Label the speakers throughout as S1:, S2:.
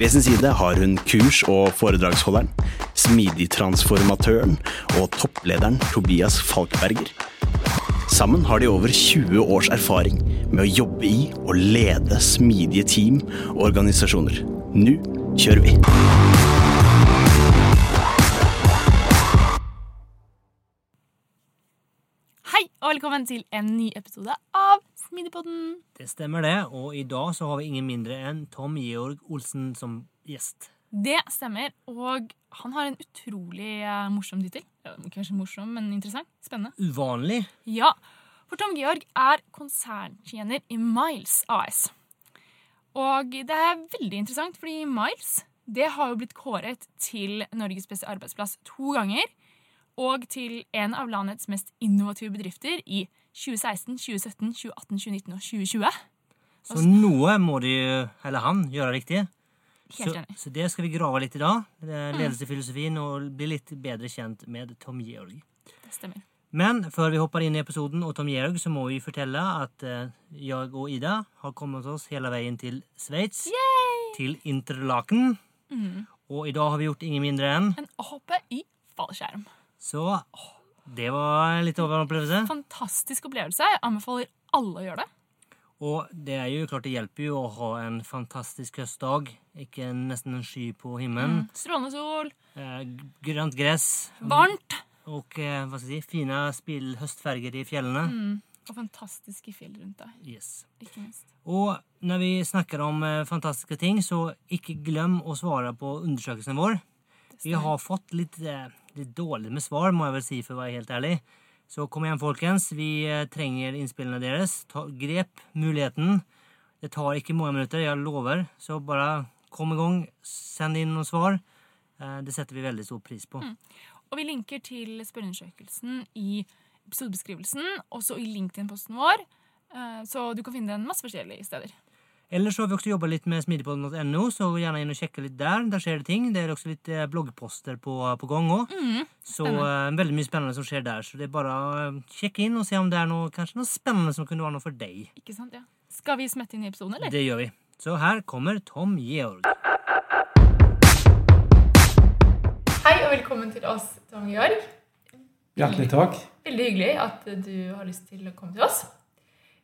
S1: Ved sin side har hun kurs- og foredragsholderen, smidigtransformatøren og topplederen Tobias Falkberger. Sammen har de over 20 års erfaring med å jobbe i og lede smidige team og organisasjoner. Nå kjører vi!
S2: Hei, og velkommen til en ny episode av Smidigpodden.
S3: Det stemmer det, og i dag så har vi ingen mindre enn Tom Georg Olsen som gjest.
S2: Det stemmer, og han har en utrolig eh, morsom tittel. Kanskje morsom, men interessant. Spennende.
S3: Uvanlig.
S2: Ja, for Tom Georg er konserntjener i Miles AS. Og det er veldig interessant, fordi Miles det har jo blitt kåret til Norges beste arbeidsplass to ganger. Og til en av landets mest innovative bedrifter i 2016, 2017, 2018, 2019 og 2020.
S3: Så noe må de, eller han, gjøre riktig.
S2: Helt enig.
S3: så det skal vi grave litt i dag. Er Ledelsesfilosofien og bli litt bedre kjent med Tom Georg.
S2: Det stemmer.
S3: Men før vi hopper inn i episoden og Tom Georg, så må vi fortelle at eh, jeg og Ida har kommet oss hele veien til Sveits. Til Interlaken.
S2: Mm.
S3: Og i dag har vi gjort ingen mindre enn
S2: En hoppe i fallskjerm.
S3: Så det var litt over en opplevelse.
S2: Fantastisk opplevelse. Jeg anbefaler alle å gjøre det.
S3: Og det er jo klart det hjelper jo å ha en fantastisk høstdag. Ikke nesten en sky på himmelen.
S2: Strålende sol,
S3: Eh, grønt gress.
S2: varmt
S3: Og eh, hva skal jeg si, fine spill høstfarger i fjellene.
S2: mm. og fantastiske fjell rundt deg.
S3: Yes.
S2: Ikke minst.
S3: Og når vi snakker om eh, fantastiske ting, så ikke glem å svare på undersøkelsen vår. Vi har fått litt, eh, litt dårlig med svar, må jeg vel si, for å være helt ærlig. Så kom igjen, folkens. Vi eh, trenger innspillene deres. Ta, grep muligheten. Det tar ikke mange minutter, jeg lover. Så bare kom i gang. Send inn noen svar. Eh, Det setter vi veldig stor pris på.
S2: Og vi linker til spørreundersøkelsen i episodebeskrivelsen, også i LinkedIn-posten vår. eh, Så du kan finne den masse forskjellige steder.
S3: Ellers så har vi også jobba litt med smidigpodden.no, så gå gjerne inn og sjekke litt der. Der skjer det ting. Det er også litt eh, bloggposter på, på gang òg.
S2: Mm.
S3: Så uh, veldig mye spennende som skjer der. Så det er bare å sjekke inn og se om det er noe, kanskje noe spennende som kunne være noe for deg.
S2: Ikke sant, ja. Skal vi smette inn i episoden, eller?
S3: Det gjør vi. Så her kommer Tom Georg.
S2: Hei og velkommen til oss, Tom Georg.
S4: Hjertelig takk.
S2: Veldig hyggelig at du har lyst til å komme til oss.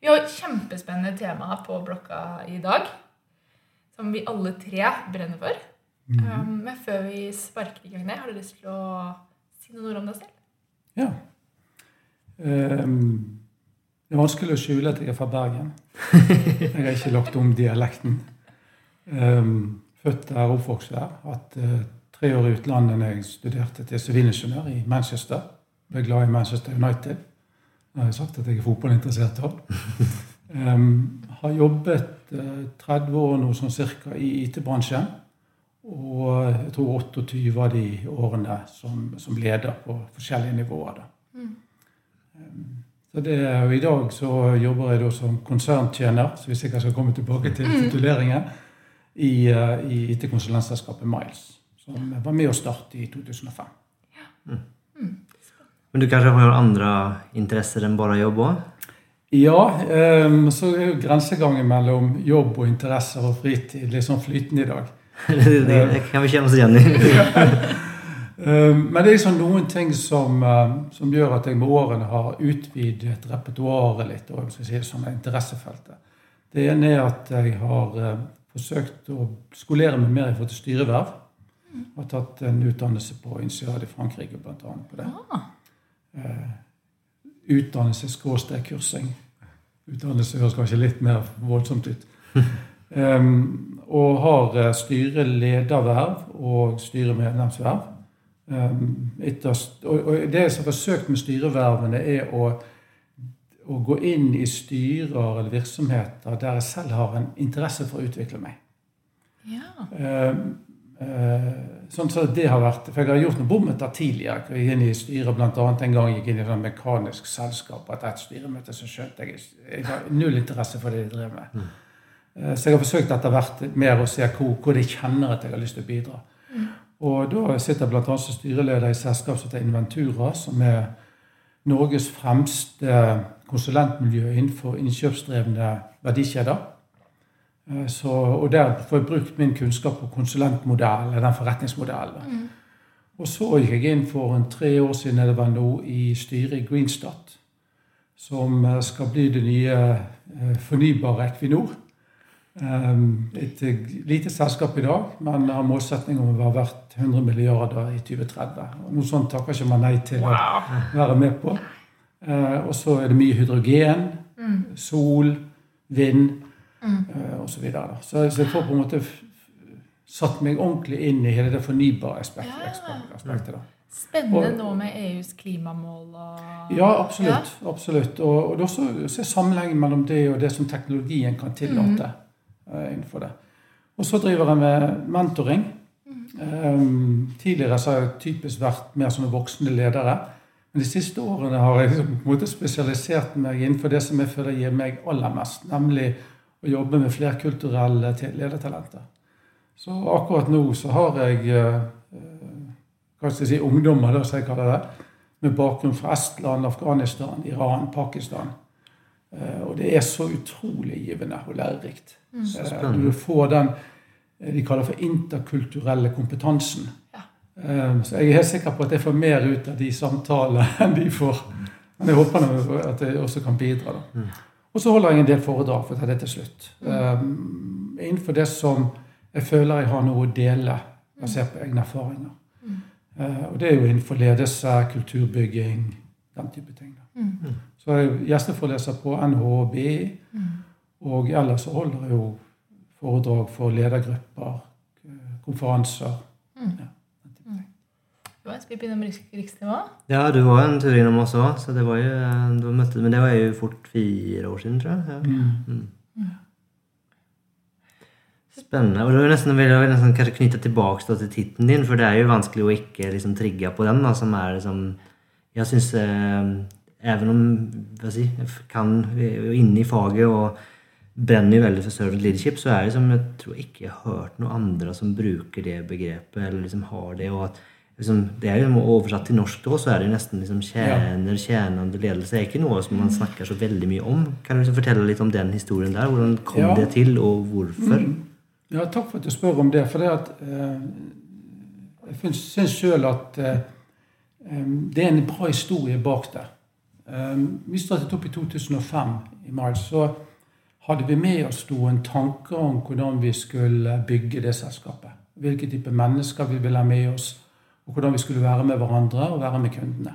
S2: Vi har et kjempespennende tema på blokka i dag, som vi alle tre brenner for. Um, men før vi sparker i gang det, har du lyst til å si noen ord om deg selv?
S4: Ja. Um, det er vanskelig å skjule at jeg er fra Bergen. Jeg har ikke lagt om dialekten. Um, født der, oppvokst der. Hatt uh, tre år i utlandet da jeg studerte til sivilingeniør i Manchester. Ble glad i Manchester United. Det har jo sagt at jeg er fotballinteressert òg. Um, har jobbet uh, 30 år nå sånn cirka i IT-bransjen. Og jeg tror 28 av de årene som, som leder på forskjellige nivåer. Da. Um, Så det, og I dag så jobber jeg da som konserntjener, så hvis jeg skal komme tilbake til tituleringen, i, uh, i IT-konsulentselskapet Miles, som var med å starte i 2005.
S5: Men du kanskje har andre interesser enn bare jobb òg?
S4: Ja, um, så er jo grensegangen mellom jobb og interesser og fritid litt sånn flytende i dag.
S5: det, det kan vi kjenne oss igjen i.
S4: Um, Men det er liksom noen ting som, um, som gjør at jeg med årene har utvidet repertoaret litt. og skal si som er interessefeltet. Det ene er at jeg har forsøkt å skolere meg mer i forhold til styreverv. Jeg har tatt en utdannelse på INSEAD i Frankrike, blant annet på det.
S2: Ah.
S4: Eh, utdannelse-kursing. Utdannelse høres kanskje litt mer voldsomt ut. Um, og har eh, styrelederverv og styremedlemsverv. Um, etterst, og, og det som er forsøkt med styrevervene, er å, å gå inn i styrer eller virksomheter der jeg selv har en interesse for å utvikle meg.
S2: Ja.
S4: Um, sånn så det har vært, For jeg har gjort noen bommeter tidligere. Jeg gikk inn i styret blant annet En gang gikk inn i et mekanisk selskap. Etter et styremøte så skjønte jeg jeg har null interesse for det de drev med. Mm. Så jeg har forsøkt etter hvert mer å se hvor, hvor de kjenner at jeg har lyst til å bidra. Og da sitter jeg blant annet som styreleder i selskap som heter Inventura, som er Norges fremste konsulentmiljø innenfor innkjøpsdrevne verdikjeder. Eh, Så, og der får jeg brukt min kunnskap på konsulentmodellen, den forretningsmodellen. Og så gikk jeg inn for en tre år siden det var nå, i styret i Greenstat, som eh, skal bli det nye eh, fornybare Equinor. Um, Et lite selskap i dag, men har målsetning om å være verdt 100 milliarder i 2030. Og noe sånt takker ikke man nei til å være med på. Og så er det mye hydrogen, sol, vind uh, osv. Så, videre, så så jeg får på en måte satt meg ordentlig inn i hele det fornybare aspektet.
S2: Ja.
S4: aspektet.
S2: Spennende
S4: Og-
S2: nå med EUs klimamål og
S4: Ja, absolutt. absolutt. Og, og det er også se sammenhengen mellom det og det som teknologien kan tillate eh, innenfor det. Og så driver jeg med mentoring. Um, tidligere så har jeg typisk vært mer som voksne ledere. Men de siste årene har jeg liksom, på en måte spesialisert meg innenfor det som jeg føler gir meg aller mest, nemlig å jobbe med flerkulturelle te- ledertalenter. Så akkurat nå så har jeg eh, hva skal jeg si, ungdommer, da, som jeg kaller det, med bakgrunn fra Estland, Afghanistan, Iran, Pakistan. Eh, Og det er så utrolig givende og lærerikt. Eh, Du får den eh, de kaller for interkulturelle kompetansen.
S2: Ja.
S4: Eh, Så jeg er helt sikker på at jeg får mer ut av de samtalene enn de får. Men jeg håper at jeg også kan bidra. da. Og så holder jeg en del foredrag, for å ta det til slutt. Um, innenfor det som jeg føler jeg har noe å dele, basert på egne erfaringer. Eh, og det er jo innenfor ledelse, kulturbygging, den type ting. Mm. Så er jeg gjesteforeleser på NHB, og ellers holder jeg jo foredrag for ledergrupper, eh, konferanser. Ja.
S2: Vi begynne med riks riksnivå?
S5: Ja, du var en tur innom oss òg, så det var jo eh, du møtte, Men det var jo fort fire år siden, tror jeg. Ja.
S4: Mm.
S5: Spennende. Og det var nesten, vil jeg nesten kanskje knytte tilbake til tittelen din, for det er jo vanskelig å ikke liksom trigge på den, da, som er liksom Jeg syns eh, Even om hva si, jeg kan inne i faget og brenner jo veldig for servant leadership, så er det som jeg tror ikke jeg har hørt noen andre som bruker det begrepet, eller liksom har det. og at liksom, Det er jo oversatt til norsk da, så er det jo nesten liksom tjener, tjenende ledelse. Det er ikke noe som man snakker så veldig mye om. Kan du liksom fortelle litt om den historien der? Hvordan kom
S4: Ja.
S5: det til, og hvorfor?
S4: Ja, takk for at du spør om det. For det at eh, Jeg syns sjøl at eh, eh, det er en bra historie bak det. Eh, vi startet opp i 2005 i Miles. Så hadde vi med oss noen tanker om hvordan vi skulle bygge det selskapet. Hvilke type mennesker vi ville ha med oss, og hvordan vi skulle være med hverandre og være med kundene.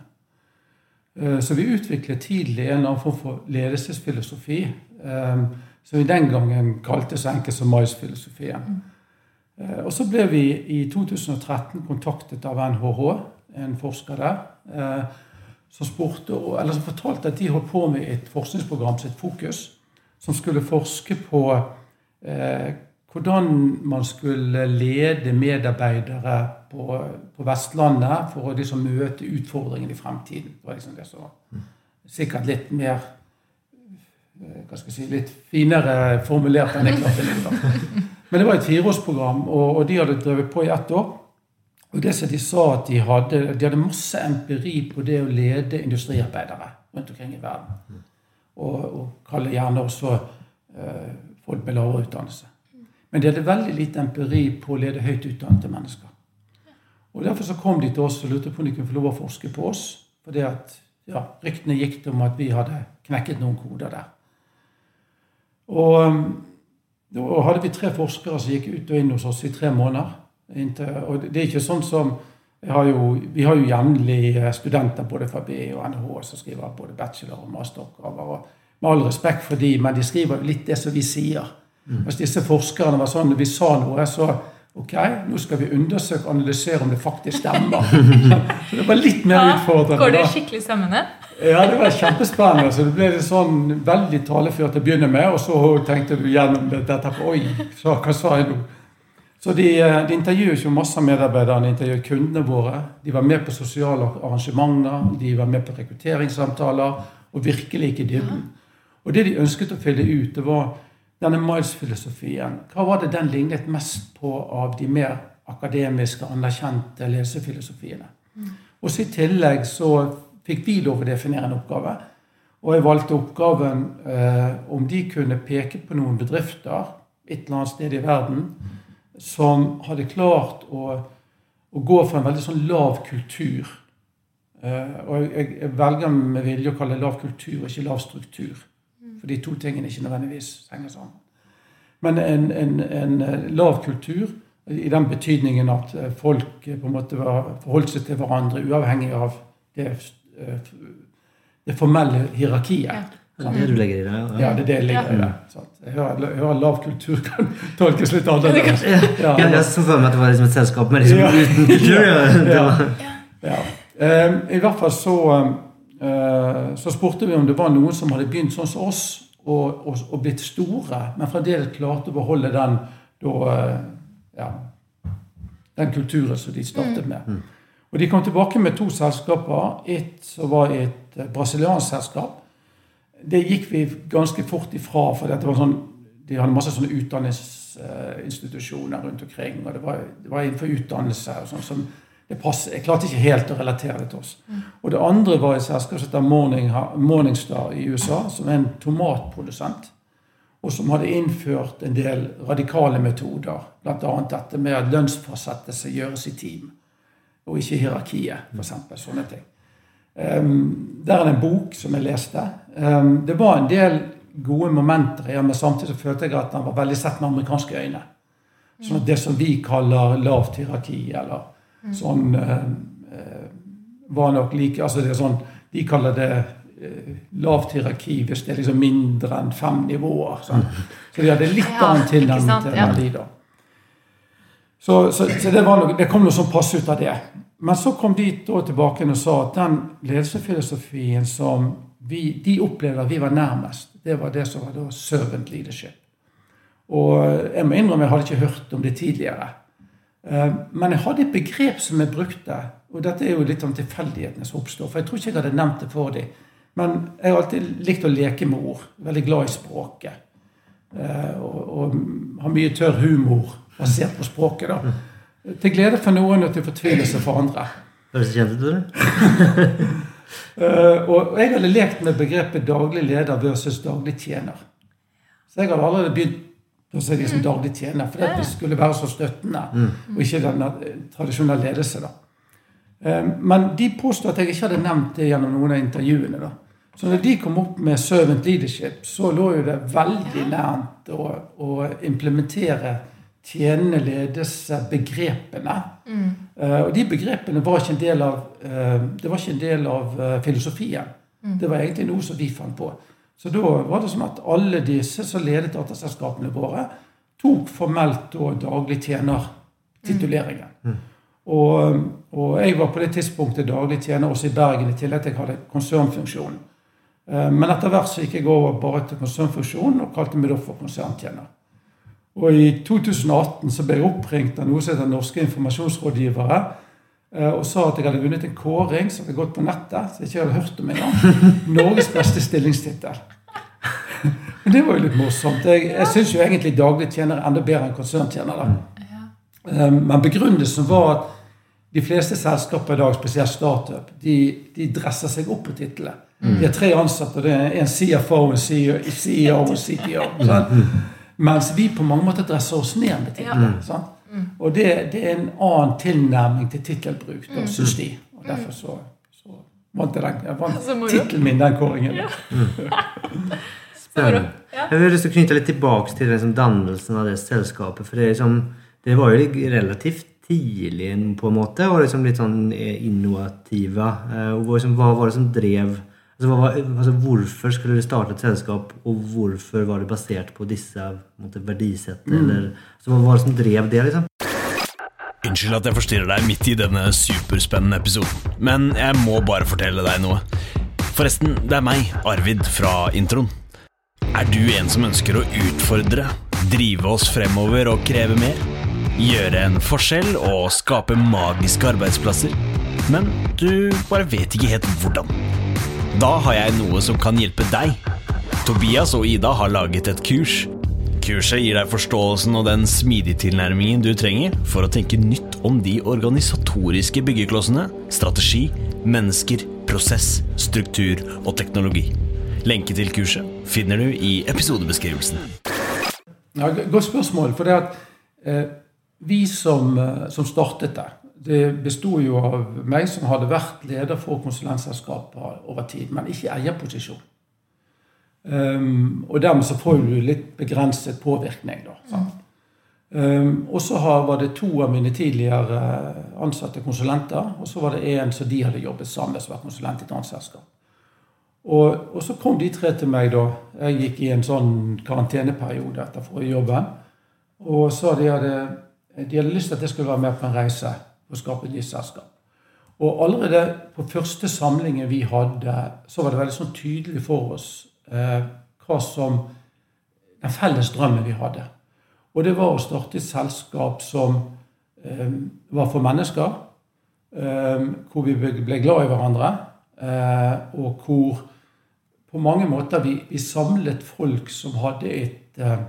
S4: Eh, Så vi utviklet tidlig en annen form for ledelsesfilosofi, eh, som vi den gangen kalte så enkelt som Mais-filosofien. Eh, Og så ble vi i 2013 kontaktet av NHH, en forsker der, som, spurte, som fortalte at de holdt på med et forskningsprogram sitt Fokus, som skulle forske på hvordan man skulle lede medarbeidere på, på Vestlandet for å liksom møte utfordringene i fremtiden. Det var liksom det som sikkert litt mer eh, hva skal jeg si, litt finere formulert enn jeg klarte litt. Men det var et fireårsprogram, og, og de hadde drevet på i ett år. Og det som de sa at de hadde, de hadde masse empiri på det å lede industriarbeidere rundt omkring i verden. Og, og kalle gjerne også eh, folk med lavere utdannelse. Men de hadde veldig lite empiri på å lede høyt utdannede mennesker. Og Derfor så kom de til oss og lurte på om de kunne få lov å forske på oss. Fordi at ja, ryktene gikk om at vi hadde knekket noen koder der. Og um, da hadde vi tre forskere som gikk ut og inn hos oss i tre måneder. Inntil, og det er ikke sånn som har jo, vi har jo jevnlig eh, studenter både fra BI og NHH som skriver både bachelor- og masteroppgaver. og Med all respekt for de, men de skriver jo litt det som vi sier. Hvis disse forskerne var sånn når vi sa noe, så ok, nå skal vi undersøke og analysere om det faktisk stemmer. Så det var litt mer
S6: Ja,
S4: utfordrende.
S6: Går det skikkelig stemmende?
S4: Ja, det var kjempespennende. Så det ble sånn veldig taleført til å begynne med, og så tenkte du gjennom dette på Oi, så, hva sa jeg nå? Så de, eh, de intervjuet jo masse av medarbeiderne, de intervjuet kundene våre. De var med på sosiale arrangementer, de var med på rekrutteringssamtaler, og virkelig gikk i dybden. Og det de ønsket å fylle ut, det var denne Miles-filosofien. Hva var det den lignet mest på av de mer akademiske, anerkjente lesefilosofiene? Og Også i tillegg så fikk vi lov å definere en oppgave. Og jeg valgte oppgaven eh, om de kunne peke på noen bedrifter et eller annet sted i verden som hadde klart å, å gå for en veldig sånn lav kultur. Eh, og jeg, jeg velger med vilje å kalle det lav kultur ikke lav struktur. For de to tingene ikke nødvendigvis henger sammen. Men en, en, en eh, lav kultur i den betydningen at eh, folk eh, på en måte var- forholdt seg til hverandre uavhengig av det, det formelle hierarkiet.
S5: Det er det du legger i det?
S4: Ja, det er det jeg legger i det. Jeg hører, jeg hører lav kultur kan tolkes litt annerledes.
S5: Ja,
S4: Ja,
S5: jeg så for meg at det var liksom et selskap med liksom
S4: Ja.
S5: uten kultur. Ja.
S4: Ja. Ja. I hvert fall så, så spurte vi om det var noen som hadde begynt sånn som oss og, og, og blitt store, men fremdeles klarte å beholde den, da, eh, ja, den kulturen som de startet med. Og De kom tilbake med to selskaper. Et som var et eh, brasiliansk selskap. Det gikk vi ganske fort ifra, for sånn, de hadde masse sånne utdanningsinstitusjoner rundt omkring. og Det var, det var innenfor utdannelse. og sånn som det passer. Jeg klarte ikke helt å relatere det til oss. Og det andre var et selskap som heter Morning, Morningstar i USA, som er en tomatprodusent. Og som hadde innført en del radikale metoder. Bl.a. dette med at lønnsfastsettelse gjøres i team, og ikke i hierarkiet, f.eks. Sånne ting. Um, der er det en bok som jeg leste. Um, det var en del gode momenter i den, men samtidig så følte jeg at den var veldig sett med amerikanske øyne. Sånn at det som vi kaller lavt hierarki, eller sånn eh, eh, var nok like altså det er sånn, De kaller det eh, lavt hierarki hvis det er liksom mindre enn fem nivåer. Sånn. Så de hadde litt
S6: Ja,
S4: annen tilnærming til
S6: ja.
S4: de da. Så, så, så det, var noe, det kom noe sånn passe ut av det. Men så kom de tilbake og sa at den ledelsesfilosofien som vi, de opplevde at vi var nærmest, det var det som var da servant leadership. Og jeg må innrømme jeg hadde ikke hørt om det tidligere. Eh, Men jeg hadde et begrep som jeg brukte, og dette er jo litt om tilfeldighetene som oppstår. For jeg tror ikke jeg hadde nevnt det for dem. Men jeg har alltid likt å leke med ord. Veldig glad i språket. Eh, Og, og har mye tørr humor basert på språket. da. Til glede for noen og til fortvilelse for andre.
S5: Høres kjent ut, eller?
S4: Eh, Og jeg hadde lekt med begrepet daglig leder versus daglig tjener. Så jeg hadde allerede begynt å er de som daglig tjener, for det skulle være så støttende, og ikke den eh, tradisjonelle ledelse. da. Eh, Men de påstod at jeg ikke hadde nevnt det gjennom noen av intervjuene. da. Så når de kom opp med servant leadership, så lå jo det veldig nært å, å implementere tjenende ledelse-begrepene. Eh, og de begrepene var ikke en del av, eh, det var ikke en del av filosofien. Det var egentlig noe som vi fant på. Så da var det sånn at alle disse som ledet dataselskapene våre, tok formelt da daglig tjener-tituleringen. Og, og jeg var på det tidspunktet daglig tjener også i Bergen, i tillegg til at jeg hadde konsernfunksjon. Eh, Men etter hvert så gikk jeg over bare til konsernfunksjon og kalte meg da for konserntjener. Og i 2018 så ble jeg oppringt av noe som heter Norske informasjonsrådgivere. Eh, Og sa at jeg hadde vunnet en kåring som hadde gått på nettet. så jeg ikke hadde hørt om engang. Norges beste stillingstittel. Men det var jo litt morsomt. Jeg, jeg syns jo egentlig daglig tjener er enda bedre enn konserntjener. da. Eh, Men begrunnelsen var at de fleste selskaper i dag, spesielt startup, de, de dresser seg opp på titlene. De har tre ansatte. og Det er en CFO, en CEO, CEO og CTO. Mens vi på mange måter dresser oss ned med titlene. Sant? Og det, det er en annen tilnærming til tittelbruk, da, syns de. Og derfor så, så vant jeg den. Jeg vant tittelen min den kåringen.
S5: Spennende. Jeg har lyst til å knytte litt tilbake til liksom dannelsen av det selskapet. For det, liksom, det var jo relativt tidlig på en måte, og liksom litt sånn innovative. Eh, og liksom, hva var det som drev altså, hva altså, Hvorfor skulle dere starte et selskap, og hvorfor var det basert på disse måte, verdisettene?
S4: Mm.
S5: Eller, altså, hva var det som drev det, liksom?
S1: Unnskyld at jeg forstyrrer deg midt i denne superspennende episoden, men jeg må bare fortelle deg noe. Forresten, det er meg, Arvid, fra introen. Er du en som ønsker å utfordre, drive oss fremover og kreve mer? Gjøre en forskjell og skape magiske arbeidsplasser? Men du bare vet ikke helt hvordan. Da har jeg noe som kan hjelpe deg. Tobias og Ida har laget et kurs. Kurset gir deg forståelsen og den smidige tilnærmingen du trenger for å tenke nytt om de organisatoriske byggeklossene, strategi, mennesker, prosess, struktur og teknologi. Lenke til kurset finner du i episodebeskrivelsen.
S4: Ja, Godt spørsmål. For det at eh, vi som, eh, som startet det, det besto jo av meg som hadde vært leder for konsulentselskaper over tid, men ikke eierposisjon. Um, og dermed så får du litt begrenset påvirkning. da. Um, og så var det to av mine tidligere ansatte konsulenter, og så var det en som de hadde jobbet sammen med, som var konsulent i et annet selskap. Og, og så kom de tre til meg da. Jeg gikk i en sånn karanteneperiode etter forrige jobben. Og sa de hadde, de hadde lyst til at jeg skulle være med på en reise og skape et nytt selskap. Og allerede på første samlingen vi hadde, så var det veldig sånn tydelig for oss eh, hva som den felles drømmen vi hadde. Og det var å starte et selskap som eh, var for mennesker. Eh, hvor vi ble glad i hverandre. Eh, og hvor på mange måter vi, vi samlet folk som hadde et eh,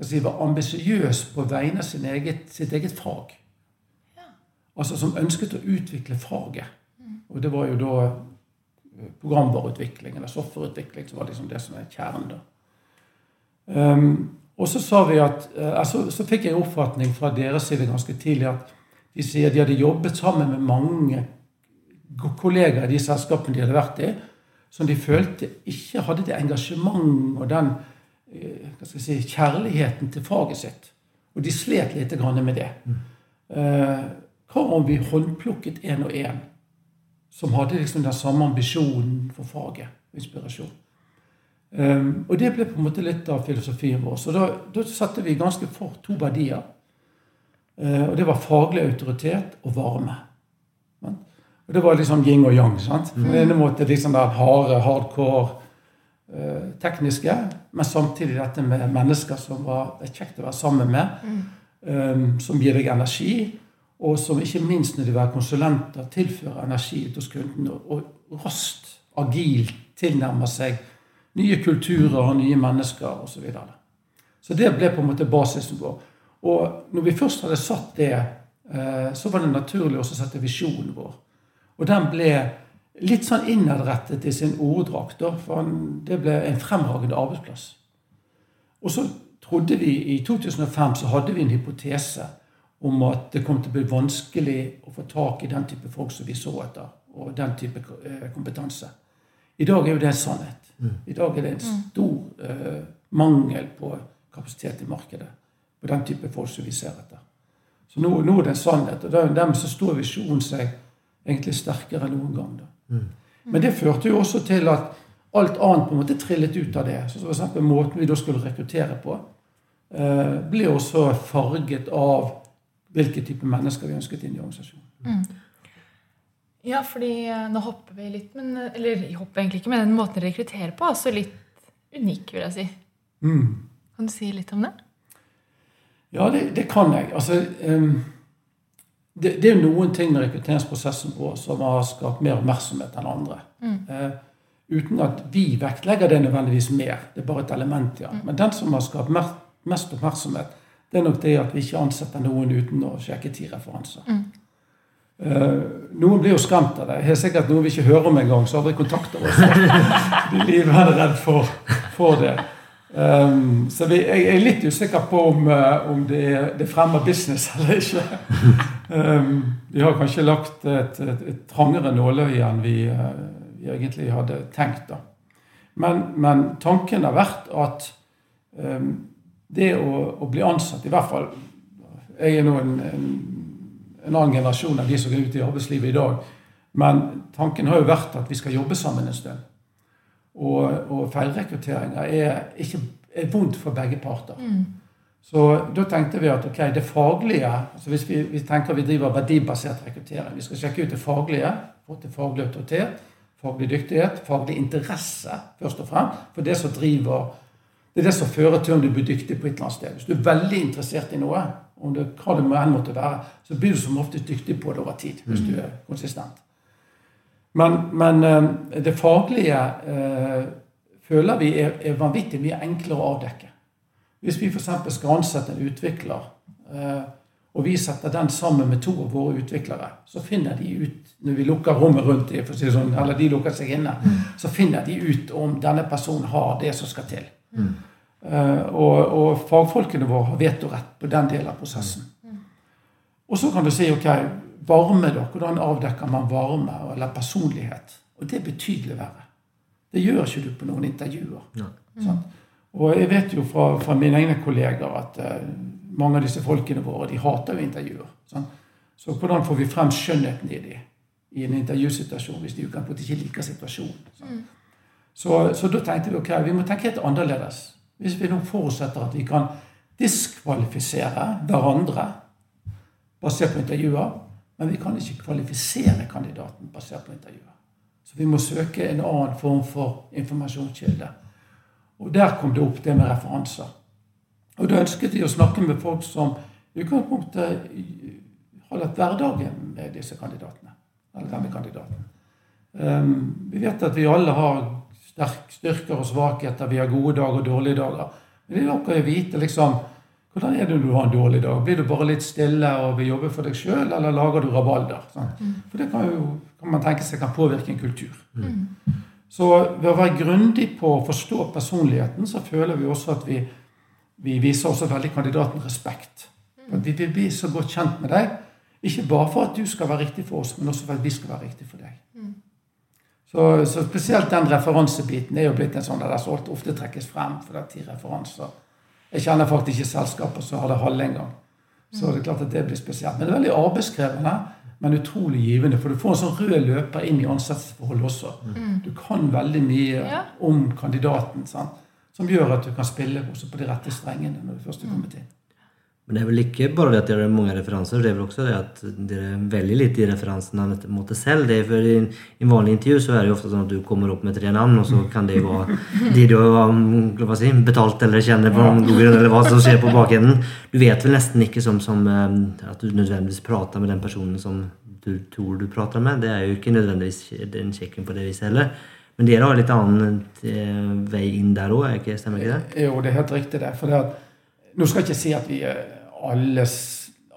S4: si, var ambisiøs på vegne av eget, sitt eget fag. Altså som ønsket å utvikle faget. Og det var jo da eh, programvareutvikling eller softwareutvikling som var liksom det som er kjernen. da. Um, og så sa vi at, uh, så, så fikk jeg oppfatning fra deres side ganske tidlig at de sier de hadde jobbet sammen med mange kollegaer i de selskapene de hadde vært i, som de følte ikke hadde det engasjementet og den eh, hva skal jeg si, kjærligheten til faget sitt. Og de slet litt grann med det. Eh, hva om vi håndplukket én og én som hadde liksom den samme ambisjonen for faget? Inspirasjon. Um, og det ble på en måte litt av filosofien vår. Så da, da satte vi ganske fort to verdier. Uh, og det var faglig autoritet og varme. Men, Og det var liksom yin og yang. sant? På den ene måten liksom den harde, hardcore uh, tekniske, men samtidig dette med mennesker som var kjekt å være sammen med. um, som gir deg energi, og som ikke minst når de er konsulenter, tilfører energi ut hos kunden og, og raskt, agilt tilnærmer seg nye kulturer og nye mennesker osv. Så, videre. så det ble på en måte basisen vår. Og når vi først hadde satt det, eh, så var det naturlig også å sette visjonen vår. Og den ble litt sånn innadrettet i sin orddrakt. For det ble en fremragende arbeidsplass. Og så trodde vi I 2005 så hadde vi en hypotese om at det kom til å bli vanskelig å få tak i den type folk som vi så etter, og den type eh, kompetanse. I dag er jo det en sannhet. I dag er det en stor uh, mangel på kapasitet i markedet på den type folk som vi ser etter. Så nå, nå er det en sannhet, og der- dermed så står visjonen seg egentlig sterkere enn noen gang. Da. Men det førte jo også til at alt annet på en måte trillet ut av det. Så for eksempel måten vi da skulle rekruttere på, eh, ble også farget av hvilke type mennesker vi ønsket inn i organisasjonen.
S2: Ja, fordi eh, nå hopper vi litt, men, eh, eller jeg hopper egentlig ikke, men den måten dere rekrutterer på er også litt unik, vil jeg si.
S4: Mm.
S2: Kan du si litt om det?
S4: Ja, det, det kan jeg. Altså, um, det, det er noen ting med rekrutteringsprosessen vår som har skapt mer oppmerksomhet enn andre. Eh, uten at vi vektlegger det nødvendigvis mer. Det er bare et element, ja. Men den som har skapt mer, mest oppmerksomhet, det er nok det at vi ikke ansetter noen uten å sjekke ti referanser. Eh, noen blir jo skremt av det. Helt sikkert noen vi ikke hører om engang, så aldri kontakter oss. De blir veldig redd for, for det. Um, så vi, jeg er litt usikker på om, uh, om det, det fremmer business eller ikke. Um, vi har kanskje lagt et, et, et trangere nåløye enn vi, uh, vi egentlig hadde tenkt. da. Men, men tanken har vært at um, det å, å bli ansatt, i hvert fall Jeg er nå en, en, en annen generasjon av de som er ute i arbeidslivet i dag. Men tanken har jo vært at vi skal jobbe sammen en stund. Og, og feilrekrutteringer er, ikke, er vondt for begge parter. Så da tenkte vi at ok, det faglige altså Hvis vi, vi tenker vi driver verdibasert rekruttering Vi skal sjekke ut det faglige, få til faglig autoritet, faglig dyktighet, faglig interesse, først og fremst. For det som driver det er det som fører til om du blir dyktig på et eller annet sted. Hvis du er veldig interessert i noe, om det, hva det enn måtte være, så blir du som oftest dyktig på det over tid. hvis du er konsistent. Men, men eh, det faglige eh, føler vi er, er vanvittig mye enklere å avdekke. Hvis vi f.eks. skal ansette en utvikler, eh, og vi setter den sammen med to av våre utviklere, så finner de ut, når vi lukker rommet rundt dem, sånn, eller de lukker seg inne, så finner de ut om denne personen har det som skal til. Eh, og, og fagfolkene våre har vetorett på den delen av prosessen. Og så kan du si ok, varme, da. Hvordan avdekker man varme eller personlighet? Og det er betydelig verre. Det gjør ikke du på noen intervjuer. sant? Og jeg vet jo fra, fra mine egne kolleger at uh, mange av disse folkene våre de hater jo intervjuer. sant? Så hvordan får vi frem skjønnheten i dem i en intervjusituasjon hvis de ikke liker situasjonen? sant? Så, så da tenkte vi ok, vi må tenke helt annerledes. Hvis vi nå forutsetter at vi kan diskvalifisere hverandre basert på intervjuer, men vi kan ikke kvalifisere kandidaten basert på intervjuer. Så vi må søke en annen form for informasjonskilde. Og der kom det opp det med referanser. Og da ønsket de å snakke med folk som i utgangspunktet har latt hverdagen med disse kandidatene. Eller denne kandidaten. Um, vi vet at vi alle har styrker og svakheter. Vi har gode dager og dårlige dager. Men det er nok å vite liksom, hvordan er det når du har en dårlig dag. Blir du bare litt stille og vil jobbe for deg sjøl, eller lager du rabalder? Sant? For det kan jo kan man tenke seg kan påvirke en kultur. Så ved å være grundig på å forstå personligheten, så føler vi også at vi, vi viser også veldig kandidaten respekt. At vi vil bli så godt kjent med deg. Ikke bare for at du skal være riktig for oss, men også for at vi skal være riktig for deg. Så, så spesielt den referansebiten er jo blitt en sånn der det så ofte trekkes frem. for det er ti referanser. Jeg kjenner faktisk ikke selskaper som har det halve engang. Så det er klart at det blir spesielt. Men det er veldig arbeidskrevende, men utrolig givende. For du får en sånn rød løper inn i ansettelsesforholdet også. Du kan veldig mye om kandidaten, sant? som gjør at du kan spille også på de rette strengene når du først er kommet inn.
S5: Men det er vel ikke bare det at dere har mange referanser, det er vel også det at dere velger litt i referansene mot deg selv. Det er for I en vanlig intervju så er det jo ofte sånn at du kommer opp med tre navn, og så kan det være de du har si, betalt eller kjenner på noen god grunn, eller hva som skjer på bakenden. Du vet vel nesten ikke som, som eh, at du nødvendigvis prater med den personen som du tror du prater med. Det er jo ikke nødvendigvis den sjekken på det viset heller. Men dere har litt annen eh, vei inn der òg, stemmer ikke det?
S4: Jo, det er helt riktig det. For det at, nå skal jeg ikke si at vi alle,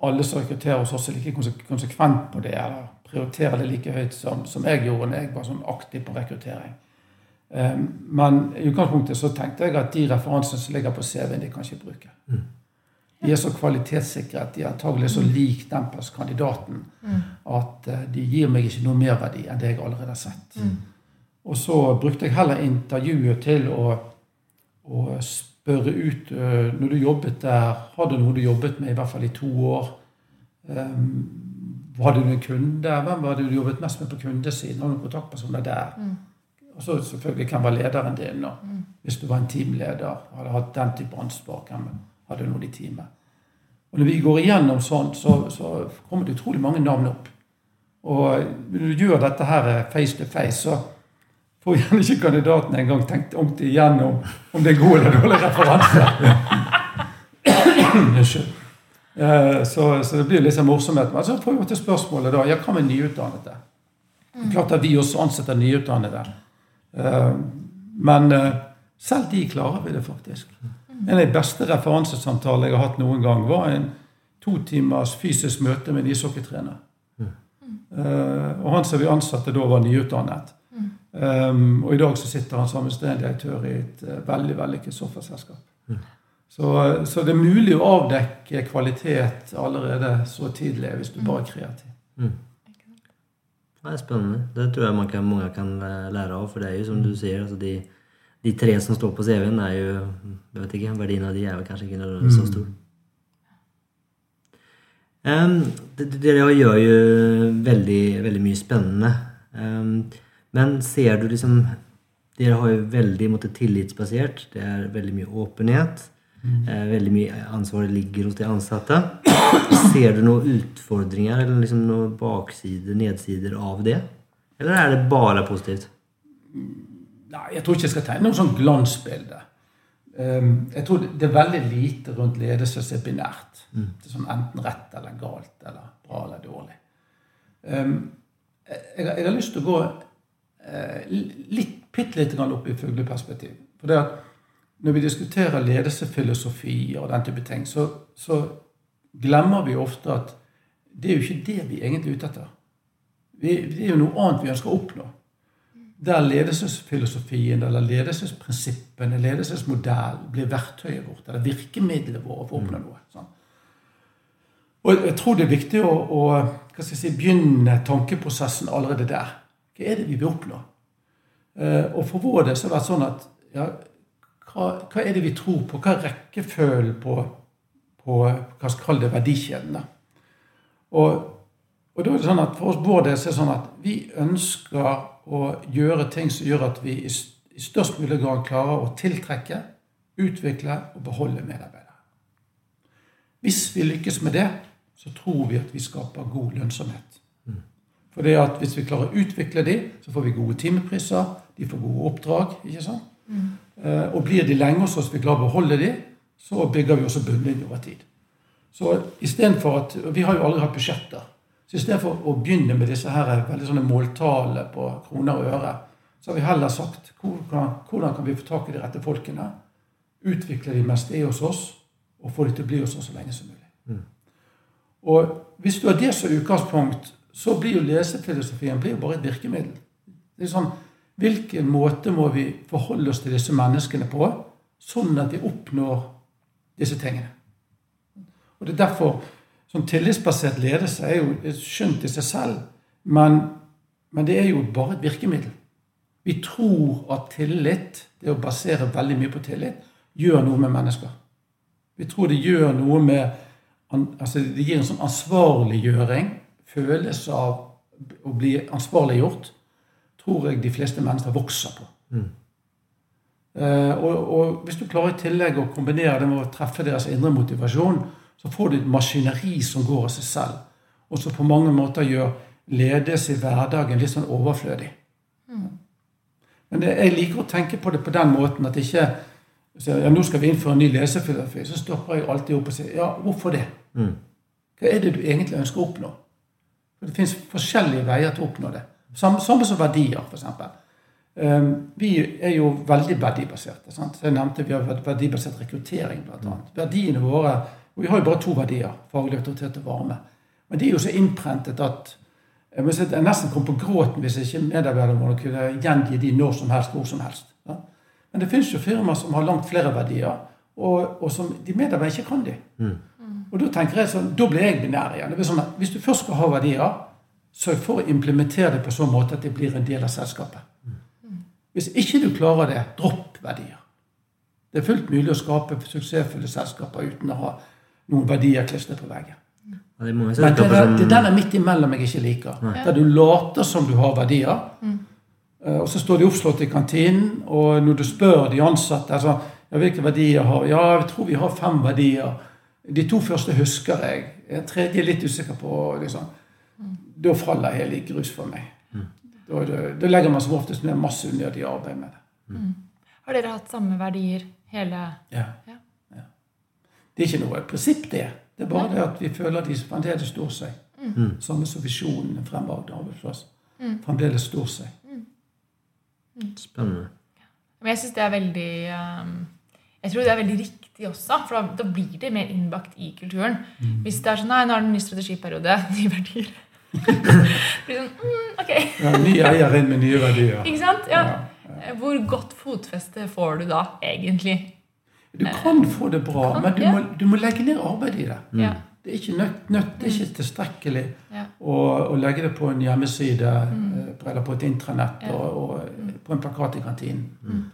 S4: alle rekrutterer hos oss, er like konsekvent på det, eller prioriterer det like høyt som, som jeg gjorde når jeg var sånn aktiv på rekruttering. Um, men i utgangspunktet så tenkte jeg at de referansene som ligger på CV-en, de kan ikke bruke. De er så kvalitetssikret, de er antagelig så lik den kandidaten at eh, de gir meg ikke noe merverdi enn det jeg allerede har sett. Og så brukte jeg heller intervjuet til å, å spørre ut øh, Når du jobbet der, hadde noe du jobbet med i hvert fall i to år? Um, hadde du en kunde? Hvem var det du jobbet mest med på kundesiden? Har du noen kontaktpersoner der? Og så selvfølgelig hvem var lederen din? Og hvis du var en teamleder, hadde hatt den type ansvar, hvem hadde noen i teamet? Og når vi går igjennom sånt, så, så kommer det utrolig mange navn opp. Og når du gjør dette her face to face, så får gjerne ikke kandidaten engang tenkt ordentlig igjennom om det er god eller dårlig referanse. Eh, Så, så det blir litt sånn morsomhet. Men så får vi til spørsmålet da, ja, hva med nyutdannede? Det er Klart at vi også ansetter nyutdannede. Eh, Men eh, selv de klarer vi det faktisk. En av de beste referansesamtalene jeg har hatt noen gang, var en to timers fysisk møte med en ishockeytrener. Eh, Og han som vi ansatte da, var nyutdannet. Um, og i dag så sitter han som administrerende direktør i et uh, veldig vellykket software-selskap. Så, så det er mulig å avdekke kvalitet allerede så tidlig hvis du bare er kreativ.
S5: Det er spennende. Det tror jeg man kan, mange kan eh, lære av. For det er jo som du sier, altså de, de tre som står på CV-en, er jo jeg vet ikke, Verdien av de er vel kanskje ikke nødvendigvis så stor. Um, d- dere gjør jo veldig, veldig mye spennende. Um, men ser du liksom Dere har jo veldig måte, tillitsbasert. Det er veldig mye åpenhet. Eh, veldig mye ansvar ligger hos de ansatte. Ser du noen utfordringer eller liksom noen baksider, nedsider av det? Eller er det bare positivt?
S4: Nei, jeg tror ikke jeg skal tegne noe sånn glansbilde. Um, jeg tror det er veldig lite rundt ledelse som er binært. Det er sånn enten rett eller galt, eller bra eller dårlig. Um, jeg, jeg har lyst til å gå litt, bitte lite grann opp i fugleperspektiv. For det at når vi diskuterer ledelsesfilosofi og den type ting, så, så glemmer vi ofte at det er jo ikke det vi egentlig er ute etter. Vi, det er jo noe annet vi ønsker å oppnå der ledelsesfilosofien eller ledelsesprinsippene, ledelsesmodellen, blir verktøyet vårt, eller virkemidlet vårt for å oppnå noe. Sånn. Og jeg tror det er viktig å, å si, begynne tankeprosessen allerede der. Hva er det vi vil oppnå? Eh, og for vår del så har det vært sånn at ja, hva, hva er det vi tror på? Hva er rekkefølgen på, på hva skal det, verdikjedene? Og, og da er sånn at For oss vår del så er det sånn at vi ønsker å gjøre ting som gjør at vi i størst mulig grad klarer å tiltrekke, utvikle og beholde medarbeidere. Hvis vi lykkes med det, så tror vi at vi skaper god lønnsomhet. For det at hvis vi klarer å utvikle de, så får vi gode timepriser, de får gode oppdrag. ikke sant? Eh, Og blir de lenge hos oss, vi klarer å beholde de, så bygger vi også bunnlinje over tid. Så istedenfor at, og Vi har jo aldri hatt budsjetter. Så istedenfor å begynne med disse her veldig sånne måltallene på kroner og øre, så har vi heller sagt hvordan, hvordan kan vi få tak i de rette folkene, utvikle de mest er hos oss, og få de til å bli hos oss så lenge som mulig. Og hvis du har det som utgangspunkt, så blir jo lesefilosofien blir jo bare et virkemiddel. Det er sånn, Hvilken måte må vi forholde oss til disse menneskene på, sånn at vi oppnår disse tingene? Og det er derfor sånn Tillitsbasert ledelse er jo skjønt i seg selv, men, men det er jo bare et virkemiddel. Vi tror at tillit, det å basere veldig mye på tillit, gjør noe med mennesker. Vi tror det gjør noe med altså Det gir en sånn ansvarliggjøring, følelse av å bli ansvarliggjort, tror jeg de fleste mennesker vokser på. Eh, og, og hvis du klarer i tillegg å kombinere det med å treffe deres indre motivasjon, så får du et maskineri som går av seg selv, og som på mange måter gjør ledelse i hverdagen litt sånn overflødig. Men det, jeg liker å tenke på det på den måten at ikke så, ja, nå skal vi innføre en ny lesefilosofi. Så stopper jeg alltid opp og sier ja, hvorfor det? Hva er det du egentlig ønsker å oppnå? For Det fins forskjellige veier til å oppnå det. Samme, samme som verdier, f.eks. Um, vi er jo veldig verdibaserte. Sant? Jeg nevnte Vi har verdibasert rekruttering, bl.a. Verdiene våre og Vi har jo bare to verdier, faglig autoritet og varme. Men de er jo så innprentet at jeg, si jeg nesten kom på gråten hvis ikke medarbeiderne våre kunne gjengi de når som helst, hvor som helst. Ja? Men det finnes jo firmaer som har langt flere verdier, og, og som de medarbeiderne ikke kan de. Og da tenker jeg sånn, da blir jeg binær igjen. Det blir sånn at Hvis du først skal ha verdier, sørg for å implementere det på sånn måte at det blir en del av selskapet. Hvis ikke du klarer det, dropp verdier. Det er fullt mulig å skape suksessfulle selskaper uten å ha noen verdier klistret på veggen.
S5: Ja, det er
S4: Men det er, det er den er midt imellom jeg ikke liker. Der du later som du har verdier, Mm. og så står de oppslått i kantinen, og når du spør de ansatte altså, ja, hvilke verdier har Ja, jeg tror vi har fem verdier. De to første husker jeg. Den tredje er jeg litt usikker på. liksom. Da faller hele i grus for meg. Da, da, da legger man som oftest ned masse unødig arbeid med det.
S2: Har dere hatt samme verdier hele
S4: Ja.
S2: Ja.
S4: Ja. Det er ikke noe prinsipp, det. Det er bare det at vi føler at de fremdeles står seg. Samme som visjonen fremad arbeidsplass. Fremdeles står seg.
S5: Spennende.
S2: Men jeg syns det er veldig um, Jeg tror det er veldig riktig også, for da, da blir det mer innbakt i kulturen. Hvis det er sånn Nei, nå er det en ny strategiperiode, nye verdier. blir sånn mm, Ok.
S4: Ja, ny eier inn med nye verdier.
S2: Ikke sant? Ja.
S4: Ja,
S2: Hvor godt fotfeste får du da, egentlig?
S4: Du kan få det bra,
S2: Kan,
S4: men du
S2: ja.
S4: må, du må legge ned arbeid i det.
S2: Ja.
S4: Det er ikke nødt, nødt det er ikke tilstrekkelig
S2: Ja.
S4: å, å legge det på en hjemmeside eh, eller på et intranett
S2: Ja.
S4: og, og på en plakat i kantinen.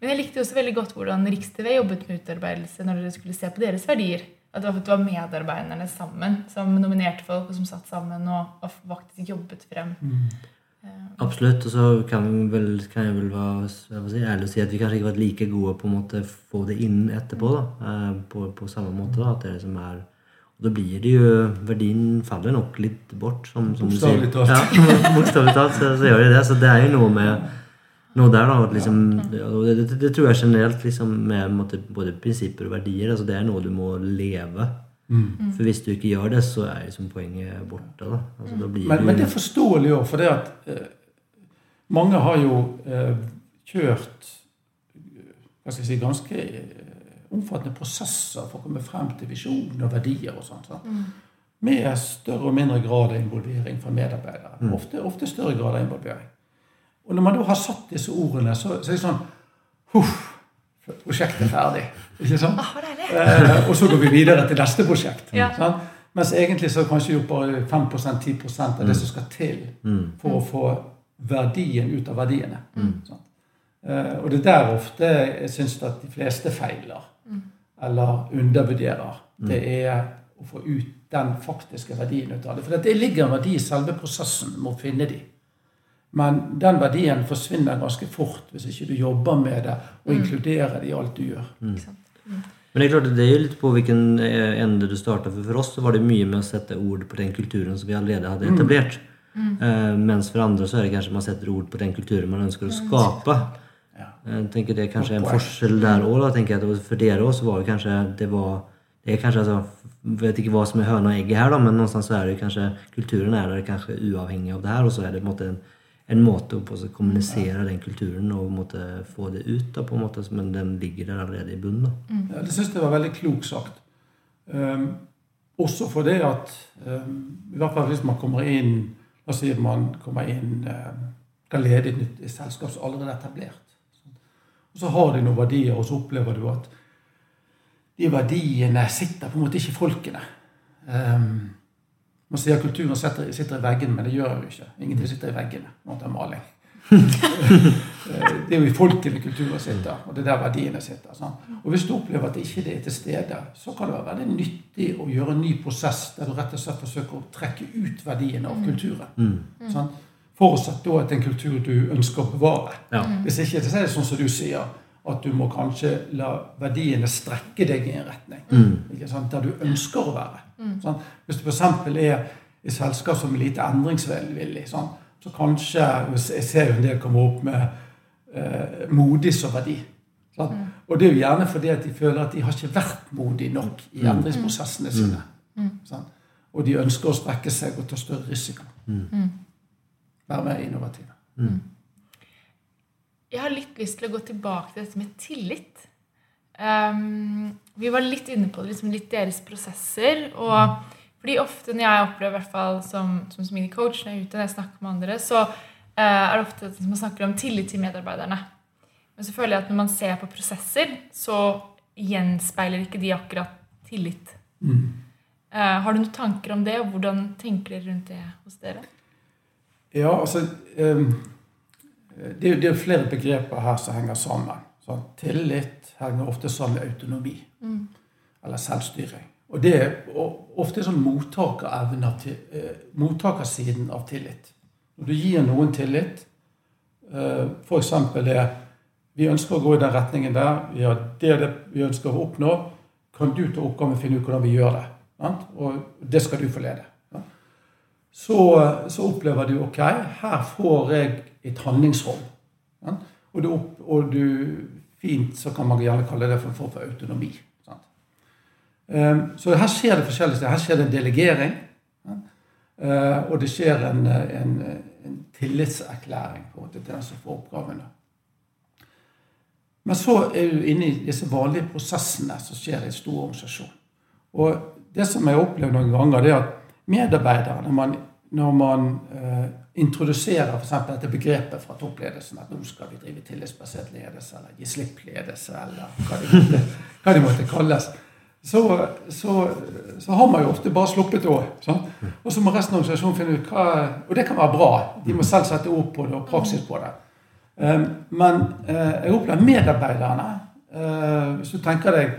S2: Men jeg likte også veldig godt hvordan Riks-TV jobbet med utarbeidelse når dere skulle se på deres verdier. at det var, det var medarbeiderne sammen som nominerte folk, og som satt sammen og, og faktisk jobbet frem. Eh,
S5: Absolutt. Og så kan, vel, kan jeg vel være jeg si, ærlig og si at vi kanskje ikke har vært like gode på å få det inn etterpå. da, eh, På, på samme måte. da, at det som er og da blir det jo Verdien faller nok litt bort, som, som du sier.
S4: Bokstavelig talt.
S5: Ja, bokstavelig talt så, så gjør det det. Så det er jo noe med noe der, da. Liksom, ja. det, det, det tror jeg generelt liksom, med måte, både prinsipper og verdier. altså Det er noe du må leve.
S4: Mm.
S5: For hvis du ikke gjør det, så er liksom poenget borte. da. Altså, da blir
S4: Men,
S5: du-
S4: men det er forståelig òg, for det at eh, mange har jo eh, kjørt hva skal jeg si, ganske eh, omfattende prosesser for å komme frem til visjon og verdier og sånt. sant? Med større og mindre grad av involvering fra medarbeidere. Ofte, ofte større grad av involvering. Og når man da har satt disse ordene, så, så er det sånn Huff, prosjektet er ferdig. Ikke sant?
S2: Ah!
S4: Eh, og så går vi videre til neste prosjekt.
S2: Ja.
S4: Sant? Mens egentlig så har kanskje gjort bare 5-10% av det som skal til
S5: Mm.
S4: for å få verdien ut av verdiene. Sant? Eh, og det er der ofte jeg syns at de fleste feiler. Eller undervurderer. Det er å få ut den faktiske verdien ut av det. For det ligger en verdi i selve prosessen med å finne de. Men den verdien forsvinner ganske fort hvis ikke du jobber med det og inkluderer det i alt du gjør.
S5: Men det er klart, det er litt på hvilken eh, ende du starta. For for oss så var det mye med å sette ord på den kulturen som vi allerede hadde etablert. Eh, mens for andre så er det kanskje man setter ord på den kulturen man ønsker å skape.
S4: Ja.
S5: Jeg tenker Det er kanskje en forskjell der òg. For dere òg var det kanskje det var det er kanskje, altså, vet ikke hva som er høna og egget her, da, men någonstans så er det kanskje kulturen er der kanskje uavhengig av det her. Og så er det på en måte en, en måte å kommunisere den kulturen og på måte få det ut. da, på en måte, Men den ligger der allerede i bunnen. da.
S4: Ja, det syns jeg var veldig klokt sagt. Um, også for det at um, i hvert fall hvis man kommer inn La oss si at man kommer inn um, kan lede et nytt selskap som allerede er etablert. Og så har de noen verdier, og så opplever du at de verdiene sitter på en måte ikke i folkene. Um, man sier kulturen sitter, sitter i veggene, men det gjør jo ikke. Ingenting sitter i veggene når det er maling. Eh, det er jo i folkene kulturen sitter, og det er der verdiene sitter. Sant? Og Hvis du opplever at ikke det ikke er til stede, så kan det være veldig nyttig å gjøre en ny prosess der du rett og slett forsøker å trekke ut verdiene av kulturen. Sant? Forutsatt da at det er en kultur du ønsker å bevare.
S5: Ja.
S4: Hvis ikke, så er det sånn som du sier, at du må kanskje la verdiene strekke deg i en retning. Ikke sant? Der du ønsker å være. Sant? Hvis du f.eks. er i selskap som er lite endringsvillig, sånn, så kanskje Jeg ser jo en del komme opp med eh, modig som verdi. Sant? Og det er jo gjerne fordi at de føler at de har ikke vært modige nok i endringsprosessene sine. Sånn. Og de ønsker å strekke seg og ta større risiko. Være mer innovative.
S2: Jeg har litt lyst til å gå tilbake til dette med tillit. Um, vi var litt inne på det, liksom litt deres prosesser. Og fordi ofte når jeg opplever, i hvert fall som, som smidig coach, når jeg er ute og jeg snakker med andre, så uh, er det ofte at man snakker om tillit til medarbeiderne. Men så føler jeg at når man ser på prosesser, så gjenspeiler ikke de akkurat tillit. Eh, har du noen tanker om det, og hvordan tenker dere rundt det hos dere?
S4: Ja, altså um, Det er det er flere begreper her som henger sammen. Sånn, tillit henger ofte sammen med autonomi. Eller selvstyring. Og det er ofte sånn eh, mottakersiden av tillit. Når du gir noen tillit, eh, f.eks. det Vi ønsker å gå i den retningen der. Vi har det, det vi ønsker å oppnå. Kan du ta oppgaven og finne ut hvordan vi gjør det? Og det skal du få lede. så, så opplever du ok, her får jeg et handlingsrom. Og, du og du Fint så kan man gjerne kalle det for en form for autonomi. sant? Um, så her skjer det forskjellige steder. Her skjer det en delegering. Uh, og det skjer en, en, en tillitserklæring på en måte til den som får oppgavene. Men så er du inne i disse vanlige prosessene som skjer i en stor organisasjon. Og det som jeg har opplevd noen ganger, det er at medarbeidere, når man, når man eh, introduserer eksempel dette begrepet fra toppledelsen, at nå skal vi drive tillitsbasert ledelse, eller gi slipp-ledelse, eller hva de måtte, hva det måtte kalles, så, så, så har man jo ofte bare sluppet òg. Og så må resten av organisasjonen finne ut hva Og det kan være bra. De må selv sette ord på det og praksis på det. Um, Men uh, jeg opplever medarbeiderne uh, Hvis du tenker deg